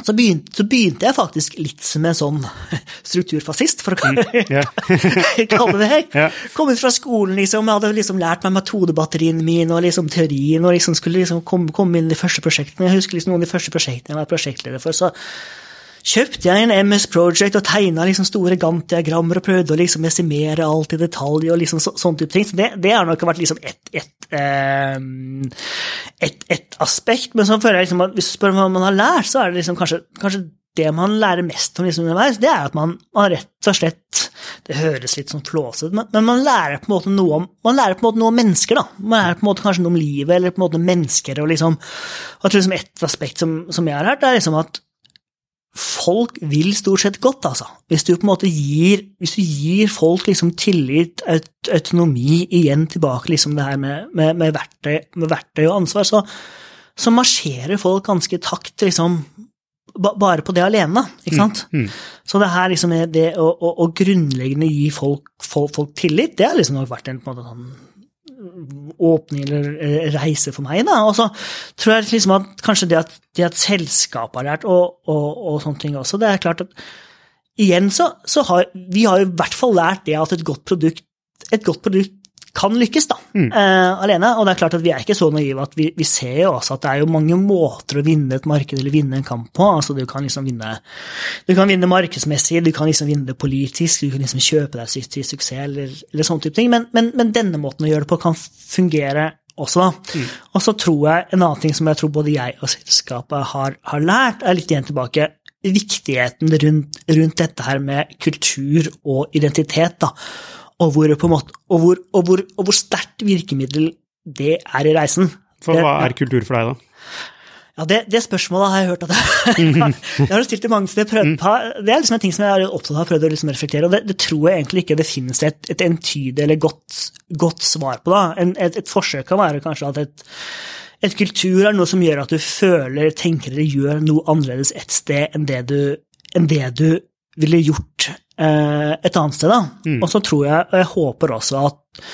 så begynte, så begynte jeg faktisk litt som en sånn strukturfascist, for å Ja. kalle det det. Ja. Kom ut fra skolen, liksom, jeg hadde liksom lært meg metodebatterien min og liksom teorien, og liksom skulle liksom komme, komme inn i de første prosjektene. Jeg husker liksom noen av de første prosjektene jeg var prosjektleder for. så kjøpte jeg en MS Project og tegna liksom store Gantt-diagrammer og prøvde å liksom estimere alt i detalj og liksom så, sånn type ting. Så det, det har nok vært liksom ett et, ehm, et, et aspekt. Men så føler jeg liksom at hvis du spør hva man har lært, så er det liksom kanskje, kanskje det man lærer mest om liksom underveis, det er at man, man rett og slett Det høres litt sånn flåsete men, men man lærer på en måte noe om man lærer på en måte noe om mennesker. da. Man lærer på en måte kanskje noe om livet eller på en måte mennesker. og liksom, og jeg tror liksom Et aspekt som, som jeg har hørt, er liksom at folk vil stort sett godt, altså. Hvis du på en måte gir, hvis du gir folk liksom tillit, aut autonomi, igjen tilbake liksom det her med, med, med, verktøy, med verktøy og ansvar, så, så marsjerer folk ganske takt, liksom, bare på det alene, ikke sant? Så det her liksom er det å, å, å grunnleggende gi folk, folk, folk tillit, det har liksom nok vært en, på en måte sånn åpning eller eh, reise for meg. da, Og så tror jeg liksom at kanskje det at, det at selskapet har lært, og, og, og, sånne ting også, det er klart at igjen så, så har vi har i hvert fall lært det at et godt produkt, et godt produkt kan lykkes da, mm. uh, alene. Og det er klart at vi er ikke så naive at vi, vi, ser jo også at det er jo mange måter å vinne et marked eller vinne en kamp på. altså Du kan liksom vinne du kan vinne markedsmessig, du kan liksom vinne det politisk, du kan liksom kjøpe deg til suksess eller, eller sånne type ting. Men, men, men, denne måten å gjøre det på kan fungere også. da. Mm. Og så tror jeg en annen ting som jeg tror både jeg og selskapet har, har lært, er litt igjen tilbake viktigheten rundt, rundt, dette her med kultur og identitet. da og hvor, måte, og hvor, og hvor, og hvor sterkt virkemiddel det er i reisen. For hva er kultur for deg, da? Ja, det, det, spørsmålet har jeg hørt at jeg, jeg har stilt det mange steder. Prøvd, mm. det er liksom en ting som jeg er opptatt av å prøve å liksom reflektere, og det, det, tror jeg egentlig ikke det finnes et, et entydig eller godt, godt, svar på. En, et, et, forsøk kan være kanskje at et, et, kultur er noe som gjør at du føler, tenker eller gjør noe annerledes et sted enn det du, enn det du ville gjort et annet sted. da. Mm. Og så tror jeg, og jeg håper også, at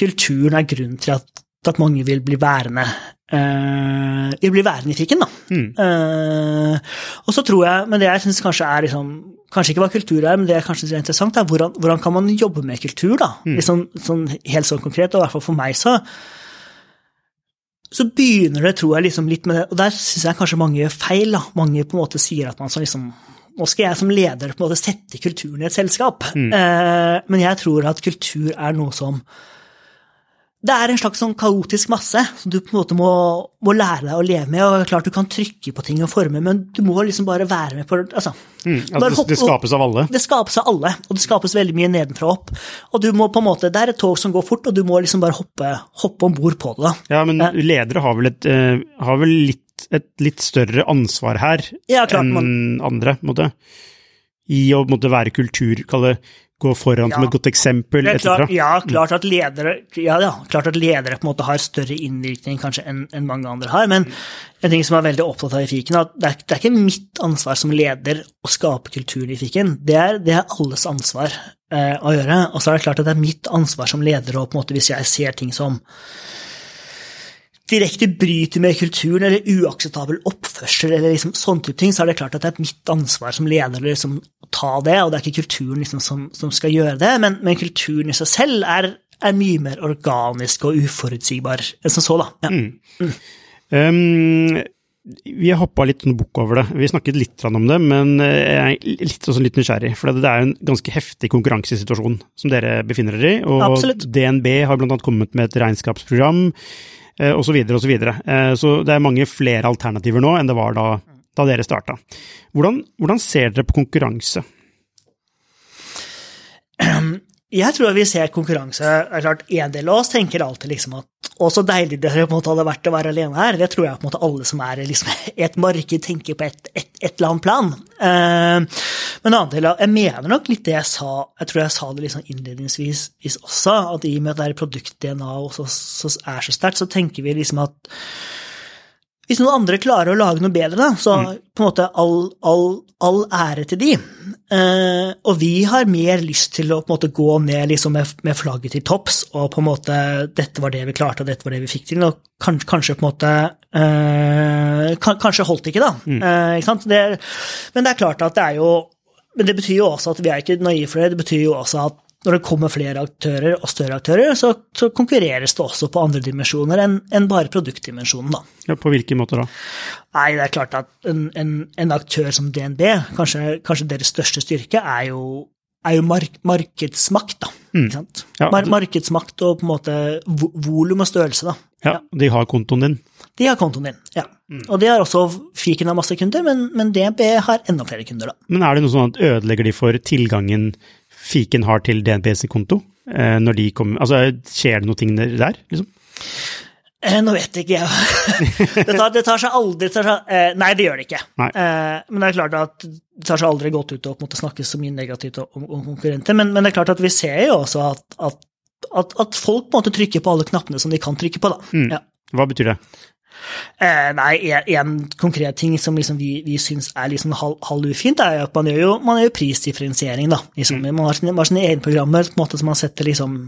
kulturen er grunnen til at, at mange vil bli værende uh, vil bli værende i fiken. da. Mm. Uh, og så tror jeg, men det jeg syns kanskje er liksom, Kanskje ikke hva kultur er, men det er kanskje er interessant, er hvordan, hvordan kan man jobbe med kultur? da? Mm. Liksom, sånn, helt sånn konkret, og i hvert fall for meg så så begynner det, tror jeg, liksom litt med det, og der syns jeg kanskje mange gjør feil. da. Mange på en måte sier at man skal liksom nå skal jeg som leder på en måte sette kulturen i et selskap, mm. eh, men jeg tror at kultur er noe som det er en slags sånn kaotisk masse som du på en måte må, må, lære deg å leve med. og klart Du kan trykke på ting og forme, men du må liksom bare være med på altså, mm, altså det, det, skapes av alle? Det skapes av alle, og det skapes veldig mye nedenfra og opp. Og du må på en måte, Det er et tog som går fort, og du må liksom bare hoppe, hoppe om bord på det. da. Ja, men eh. ledere har vel, et, uh, har vel litt et litt større ansvar her ja, klart, enn andre, måte. I å måtte være kultur, kalle gå foran ja. som et godt eksempel, etc. Ja, klart at ledere, ja, ja, klart at ledere på en måte har større innvirkning kanskje enn en mange andre har, men en ting som er veldig opptatt av i fiken, er at det er, det er, ikke mitt ansvar som leder å skape kulturen i fiken. Det er, det er alles ansvar eh, å gjøre. Og så er det klart at det er mitt ansvar som leder, og på en måte hvis jeg ser ting som direkte bryter med kulturen eller uakseptabel oppførsel, eller liksom sånne type ting, så er det klart at det er mitt ansvar som leder å liksom, ta det, og det er ikke kulturen liksom, som, som, skal gjøre det, men, men, kulturen i seg selv er, er, mye mer organisk og uforutsigbar enn som så, da. Ja. Mm. Mm. Um, vi hoppa litt bukk over det. Vi snakket litt om det, men jeg er litt, også litt nysgjerrig. For det er en ganske heftig konkurransesituasjon som dere befinner dere i. Og Absolutt. DNB har bl.a. kommet med et regnskapsprogram osv. Eh, osv. Så, videre, og så, videre. så det er mange flere alternativer nå enn det var da, da dere starta. Hvordan, hvordan ser dere på konkurranse? Jeg tror vi ser konkurranse er klart, En del av oss tenker alltid liksom at å, så deilig det hadde vært å være alene her. Det tror jeg på en måte alle som er liksom, et marked, tenker på et, et, et eller annet plan. Uh, men annen del av, jeg mener nok litt det jeg sa, jeg tror jeg sa det liksom innledningsvis også, at i og med at det er produkt-DNA er så sterkt, så tenker vi liksom at hvis noen andre klarer å lage noe bedre, da, så mm. på en måte all, all, all ære til de. Uh, og vi har mer lyst til å på en måte gå ned liksom med, med, flagget til topps, og på en måte dette var det vi klarte, og dette var det vi fikk til. Og kanskje, kanskje på en måte uh, kan, Kanskje holdt det ikke, da. Mm. Uh, ikke det, men det er klart at det er jo Men det betyr jo også at vi er ikke naive for det. Det betyr jo også at når det kommer flere aktører og større aktører, så, så konkurreres det også på andre dimensjoner enn en bare produktdimensjonen. Da. Ja, På hvilke måter da? Nei, Det er klart at en, en, en aktør som DNB, kanskje, kanskje, deres største styrke, er jo, er jo mark, markedsmakt. da. Mm. Ja, Mar markedsmakt og på en måte volum og størrelse. da. Ja, De har kontoen din? De har kontoen din, ja. Mm. Og de har også Fiken av masse kunder, men, men DNB har enda flere kunder. da. Men er det noe sånn at ødelegger de for tilgangen fiken har til DNBs konto? Eh, når de kommer, altså Skjer det noe ting der, liksom? Eh, nå vet ikke jeg. det, tar, det tar seg aldri tar seg, eh, Nei, det gjør det ikke. Eh, men det er klart at det tar seg aldri godt ut å snakke så mye negativt om, om konkurrenter. Men, men, det er klart at vi ser jo også at, at, at, at folk måtte trykke på alle knappene som de kan trykke på. da. Mm. Ja. Hva betyr det? Eh, nei, en, konkret ting som liksom vi, vi syns er liksom halv, halv ufint, er at man gjør jo, man gjør prisdifferensiering. da. Liksom, mm. Man har sine, man har sine, egne programmer på en måte som man setter liksom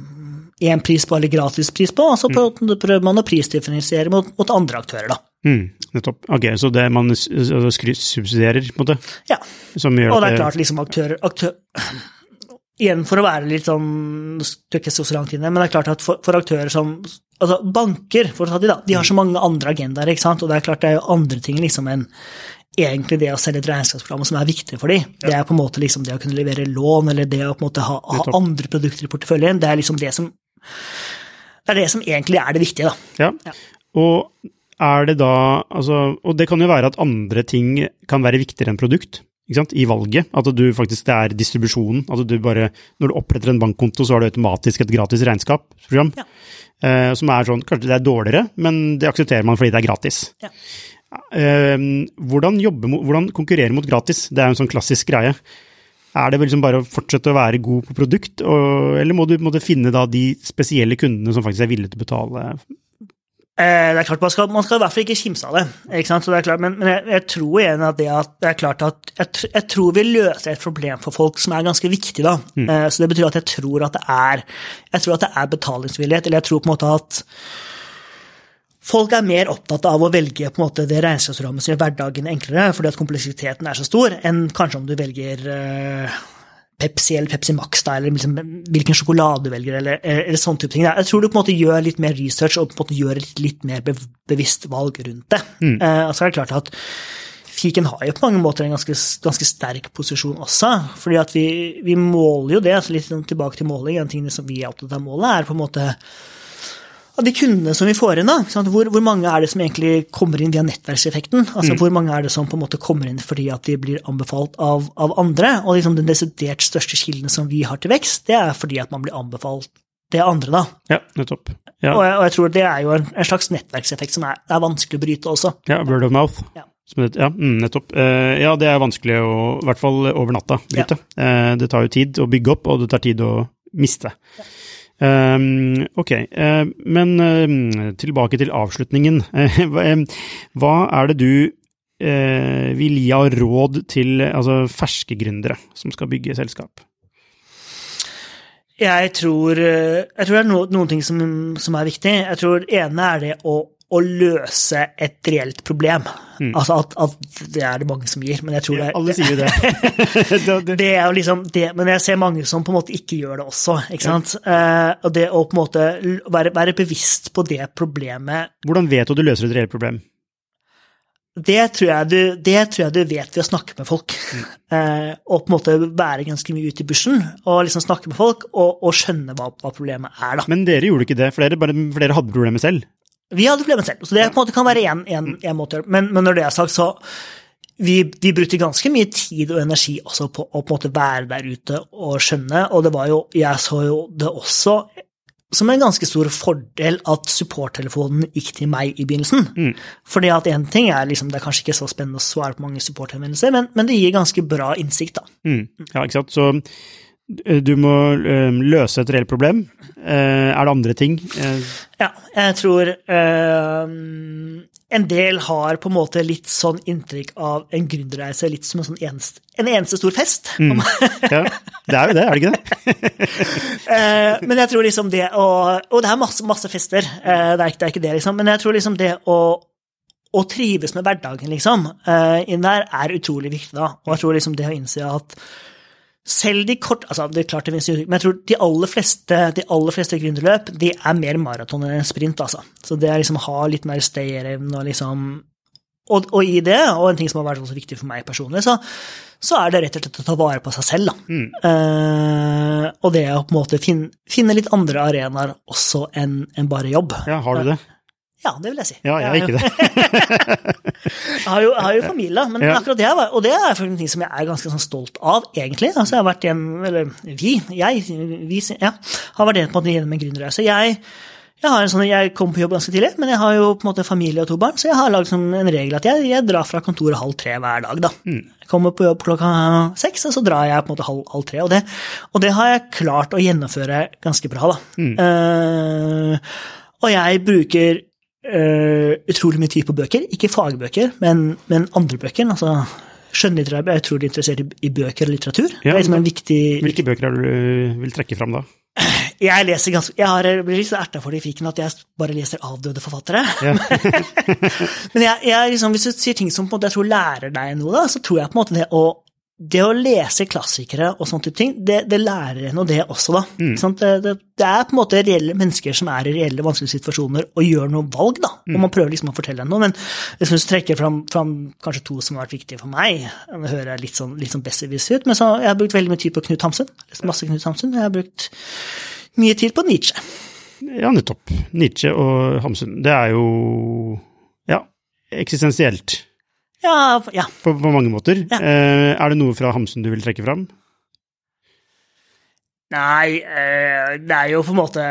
én pris på eller gratispris på, og så prøver man å prisdifferensiere mot, mot andre aktører, da. Mm, nettopp. Ok, så det man altså subsidierer, på en måte? Ja. Og det er klart, liksom aktører, aktør, Igjen for å være litt sånn Du er ikke så langt inne, men det er klart at for, for aktører som Altså banker, for å ta de, da. De har så mange andre agendaer, ikke sant. Og det er klart det er jo andre ting liksom enn egentlig det å selge et regnskapsprogram som er viktig for dem. Det er på en måte liksom det å kunne levere lån, eller det å på en måte ha, ha andre produkter i porteføljen. Det er liksom det som det er det som egentlig er det viktige, da. Ja. Ja. Og er det da altså, Og det kan jo være at andre ting kan være viktigere enn produkt. Ikke sant? I valget. At du faktisk, det er distribusjonen. At du bare, når du oppretter en bankkonto, så har du automatisk et gratis regnskapsprogram. Ja. Eh, som er sånn Kanskje det er dårligere, men det aksepterer man fordi det er gratis. Ja. Eh, hvordan, jobbe, hvordan konkurrere mot gratis? Det er jo en sånn klassisk greie. Er det liksom bare å fortsette å være god på produkt, og, eller må du måte finne da de spesielle kundene som faktisk er villige til å betale det er klart, Man skal, man skal i hvert fall ikke kimse av det. ikke det er klart, men men jeg, jeg tror igjen at det, at det er klart at jeg, jeg tror vi løser et problem for folk som er ganske viktig. da. Eh, så Det betyr at jeg tror at det er jeg tror at det er betalingsvillighet, eller jeg tror på en måte at Folk er mer opptatt av å velge på en måte det regnskapsrammet som gjør hverdagen enklere, fordi at kompleksiteten er så stor, enn kanskje om du velger eh, Pepsi eller Pepsi Max, da, eller liksom, hvilken sjokolade du velger, eller, eller sånne type ting. Da. Jeg tror du på en måte gjør litt mer research og på en måte gjør et litt mer bevisst valg rundt det. Eh, og så er det klart at Fiken har jo på mange måter en ganske, ganske sterk posisjon også, fordi at vi, vi måler jo det, altså litt sånn tilbake til måling, en ting som vi er opptatt av målet, er på en måte av de kundene som vi får inn, da? Hvor, hvor mange er det som egentlig kommer inn via nettverkseffekten? Altså Hvor mange er det som på en måte kommer inn fordi at de blir anbefalt av, av andre? Og liksom den desidert største kilden som vi har til vekst, det er fordi at man blir anbefalt det andre, da. Ja, nettopp. Ja, Og, jeg, og jeg tror det er jo en, en slags nettverkseffekt som er, er vanskelig å bryte også. ja word of mouth. Ja. Ja, mm, nettopp. Eh, ja, det er vanskelig å, i hvert fall over natta, bryte. Eh, det tar jo tid å bygge opp, og det tar tid å miste. Um, ok, uh, men uh, tilbake til avslutningen. Eh, hva, er det du uh, vil gi av råd til altså, ferske gründere som skal bygge selskap? Jeg tror, jeg tror det er no, noen ting som, som er viktig. Jeg tror det ene er det å, å løse et reelt problem. Altså at, at det er det mange som gir, men jeg tror det er Alle sier jo det. det, er jo liksom det, men jeg ser mange som på en måte ikke gjør det også. ikke sant? Eh, og det å på en måte være, være bevisst på det problemet, Hvordan vet du at du løser et reelt problem? det tror jeg du, det tror jeg du vet ved å snakke med folk. Eh, og på en måte være ganske mye ute i bushen og liksom snakke med folk og, og skjønne hva, hva problemet er. da. Men dere gjorde ikke det, for dere, bare, for dere hadde problemet selv. Vi hadde problemet selv, så det på en måte kan være én måte å men, men når det er sagt, så vi, vi brukte ganske mye tid og energi også på å på en måte være der ute og skjønne, og det var jo, jeg så jo det også som en ganske stor fordel at supporttelefonen gikk til meg i begynnelsen. Fordi at én ting er liksom, det er kanskje ikke så spennende å svare på mange supporthenvendelser, men, men det gir ganske bra innsikt, da. Mm. Ja, ikke sant. Så du må eh, løse et reelt problem. Eh, er det andre ting? Eh, Ja, jeg tror eh, en del har på en måte litt sånn inntrykk av en gründerreise litt som en sånn eneste, en eneste stor fest. ja, det er jo det, er det ikke det? Eh, men jeg tror liksom det å Og det er masse, masse fester, eh, det, er ikke, det er ikke det, liksom. Men jeg tror liksom det å, å trives med hverdagen, liksom, eh, inn der, er utrolig viktig, da. Og jeg tror liksom det å innse at selv de kort, altså det er klart det finnes uttrykk, men jeg tror de aller fleste, de aller fleste gründerløp de er mer maraton enn sprint. altså. Så det er liksom å ha litt mer stayerevne og liksom og, og i det, og en ting som har vært viktig for meg personlig, så, så er det rett og slett å ta vare på seg selv. da. Eh, og det å på en måte finne, finne litt andre arenaer også enn enn bare jobb. Ja, har du det? Ja, det vil jeg si. Ja, jeg har ikke det. jeg har jo, jeg har jo familie, men Ja. akkurat det, var- og det er en ting som jeg er ganske sånn stolt av, egentlig. Altså, jeg har vært hjem, eller vi, jeg, vi, ja, har vært på en gjennom en gründerreise. Jeg, jeg, har en sånn, jeg kom på jobb ganske tidlig, men jeg har jo på en måte familie og to barn, så jeg har lagd sånn en regel at jeg, jeg drar fra kontoret halv tre hver dag. da. Jeg kommer på jobb klokka seks, og så drar jeg på en måte halv, halv tre. Og det, og det har jeg klart å gjennomføre ganske bra. da. Eh, og jeg bruker eh, utrolig mye tid på bøker. Ikke fagbøker, men, men andre bøker. altså Skjønnlitterære er utrolig interessert i, i bøker og litteratur. det Ja, liksom en viktig, Hvilke bøker er du vil trekke fram da? Jeg leser ganske, jeg har blitt litt så erta for det i fiken at jeg bare leser avdøde forfattere. Ja. Men jeg, jeg, liksom, hvis du sier ting som på en måte jeg tror lærer deg noe, da, så tror jeg på en måte det å, det å lese klassikere og sånne type ting, det, det lærer en og det også, da. Mm. Det, det, det er på en måte reelle mennesker som er i reelle vanskelige situasjoner og gjør noen valg, da. Mm. Og man prøver liksom å fortelle noe. Men jeg synes jeg trekker fram, fram kanskje to som har vært viktige for meg. Det hører litt sånn, litt sånn ut, men så jeg har brukt veldig mye tid på Knut Hamsun. Masse Knut Hamsun. Jeg har brukt mye tid på Nietzsche. Ja, nettopp. Nietzsche og Hamsun. Det er jo ja, eksistensielt Ja, ja. på, på mange måter. Ja. Eh, er det noe fra Hamsun du vil trekke fram? Nei, eh, det er jo på en måte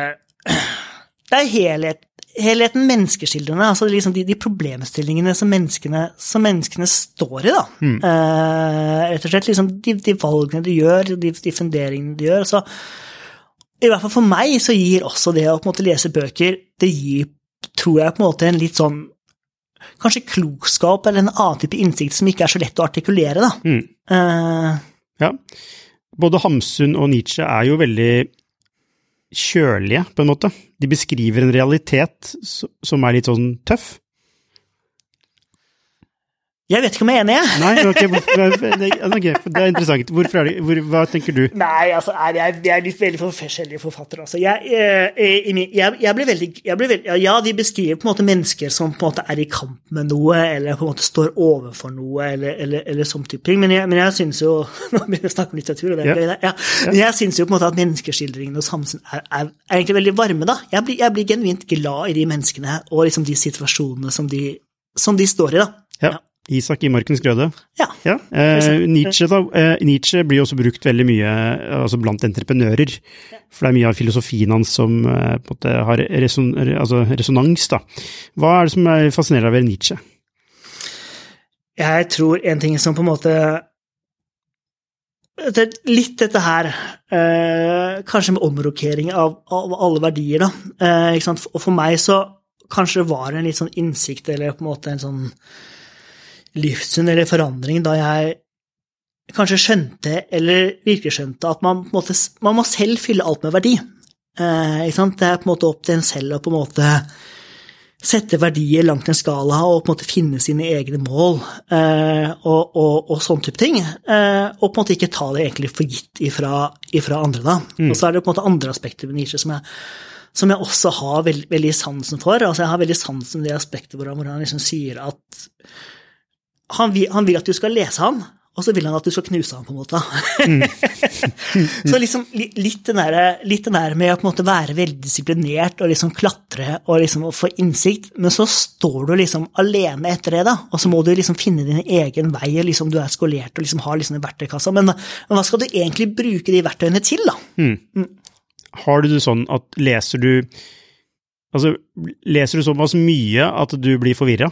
Det er helhet, helheten menneskeskildrende, altså liksom de, de problemstillingene som menneskene, som menneskene står i, da. Eh, rett og slett liksom de, de valgene de gjør, de, de funderingene de gjør. Så i hvert fall for meg så gir også det å på en måte lese bøker, det gir, tror jeg, på en måte en litt sånn Kanskje klokskap eller en annen type innsikt som ikke er så lett å artikulere, da. Mm. Eh, Ja. Både Hamsun og Nietzsche er jo veldig kjølige, på en måte. De beskriver en realitet som er litt sånn tøff. Jeg vet ikke om jeg er enig, jeg. Nei, okay, okay, det er interessant. Hvorfor er det, hvor, hva tenker du? Nei, altså, jeg, jeg er litt veldig for forskjellige forfattere. Altså. Jeg, eh, i min- jeg, jeg blir veldig, jeg blir veldig Ja, de beskriver på en måte mennesker som på en måte er i kamp med noe, eller på en måte står overfor noe, eller, eller, eller sånn type ting. Men jeg, men jeg syns jo Nå begynner vi å snakke om litteratur, og det er gøy, det. Ja. Men jeg syns jo på en måte at menneskeskildringene hos Hamsun er, er, er egentlig veldig varme, da. Jeg blir, jeg blir genuint glad i de menneskene og liksom de situasjonene som de, som de står i, da. Ja. Isak i Markens grøde. Ja. Ja. Eh, Nietzsche, da, eh, Nietzsche blir også brukt veldig mye altså blant entreprenører. For det er mye av filosofien hans som eh, på en måte har reson, altså resonans. Da. Hva er det som er fascinerer deg ved Nietzsche? Jeg tror en ting som på en måte Litt dette her, eh, kanskje med omrokering av, av alle verdier, da. Eh, ikke sant? Og for meg så kanskje var det en litt sånn innsikt, eller på en måte en sånn livssyn eller forandring, da jeg kanskje skjønte, eller virkelig skjønte, at man, på en måte, man må selv fylle alt med verdi. Eh? Det er på en måte opp til en selv å på en måte sette verdier langt en skala og på en måte finne sine egne mål eh, og, og, og sånn type ting. Eh, og på en måte ikke ta det egentlig for gitt ifra, ifra andre, da. Og så er det på en måte andre aspekter ved Nietzsche som jeg, som jeg også har veld, veldig sansen for. Altså Jeg har veldig sansen i det aspektet hvor han, hvor han liksom sier at han vil, han vil at du skal lese ham, og så vil han at du skal knuse ham, på en måte. så liksom litt den, der, litt den der med å på en måte være veldig disiplinert og liksom klatre og liksom få innsikt, men så står du liksom alene etter det, da, og så må du liksom finne din egen vei, og liksom du er skolert og liksom har liksom en verktøykasse, men, men hva skal du egentlig bruke de verktøyene til, da? Har du det sånn at leser du Altså, leser du såpass mye at du blir forvirra?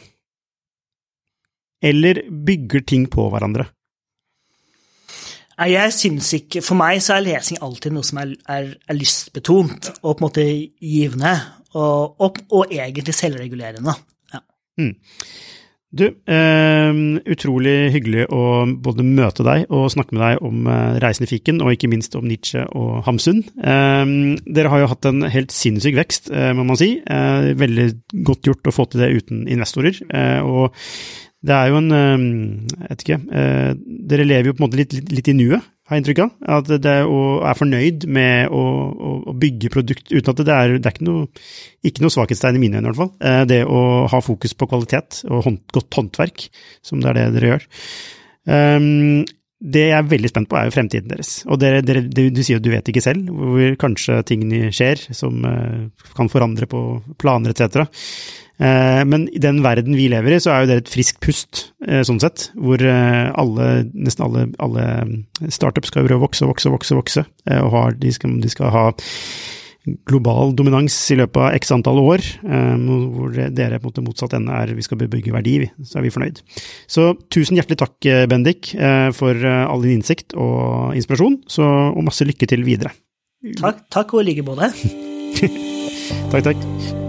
Eller bygger ting på hverandre? Jeg synes ikke For meg så er lesing alltid noe som er, er, er lystbetont og på en måte givende, og, og, og egentlig selvregulerende. Ja. Du, eh, utrolig hyggelig å både møte deg og snakke med deg om eh, Reisen i fiken, og ikke minst om Nietzsche og Hamsun. Eh, dere har jo hatt en helt sinnssyk vekst, eh, må man si. Eh, veldig godt gjort å få til det uten investorer. Eh, og det er jo en eh, Jeg vet ikke. Eh, dere lever jo på en måte litt, litt, i nuet, har jeg inntrykk av. At det er, og er fornøyd med å, å, bygge produkt uten at det er, det er ikke noe, ikke noe svakhetstegn i mine øyne, i hvert fall. Eh, det å ha fokus på kvalitet og hånd, godt håndverk, som det er det dere gjør. Um, det jeg er veldig spent på, er jo fremtiden deres. Og dere, dere, du, du sier jo du vet ikke selv hvor kanskje tingene skjer som eh, kan forandre på planer etc. Eh, men i den verden vi lever i, så er jo det et friskt pust, eh, sånn sett. Hvor eh, alle, nesten alle, alle startups skal prøve å vokse og vokse og vokse, vokse, og har, de, skal, de skal ha global dominans i løpet av x antall år, hvor dere på en måte motsatt ende er vi skal bebygge verdi, så er vi fornøyd. Så tusen hjertelig takk, Bendik, for all din innsikt og inspirasjon, så, og masse lykke til videre. Takk, takk og i like måte. Takk, takk.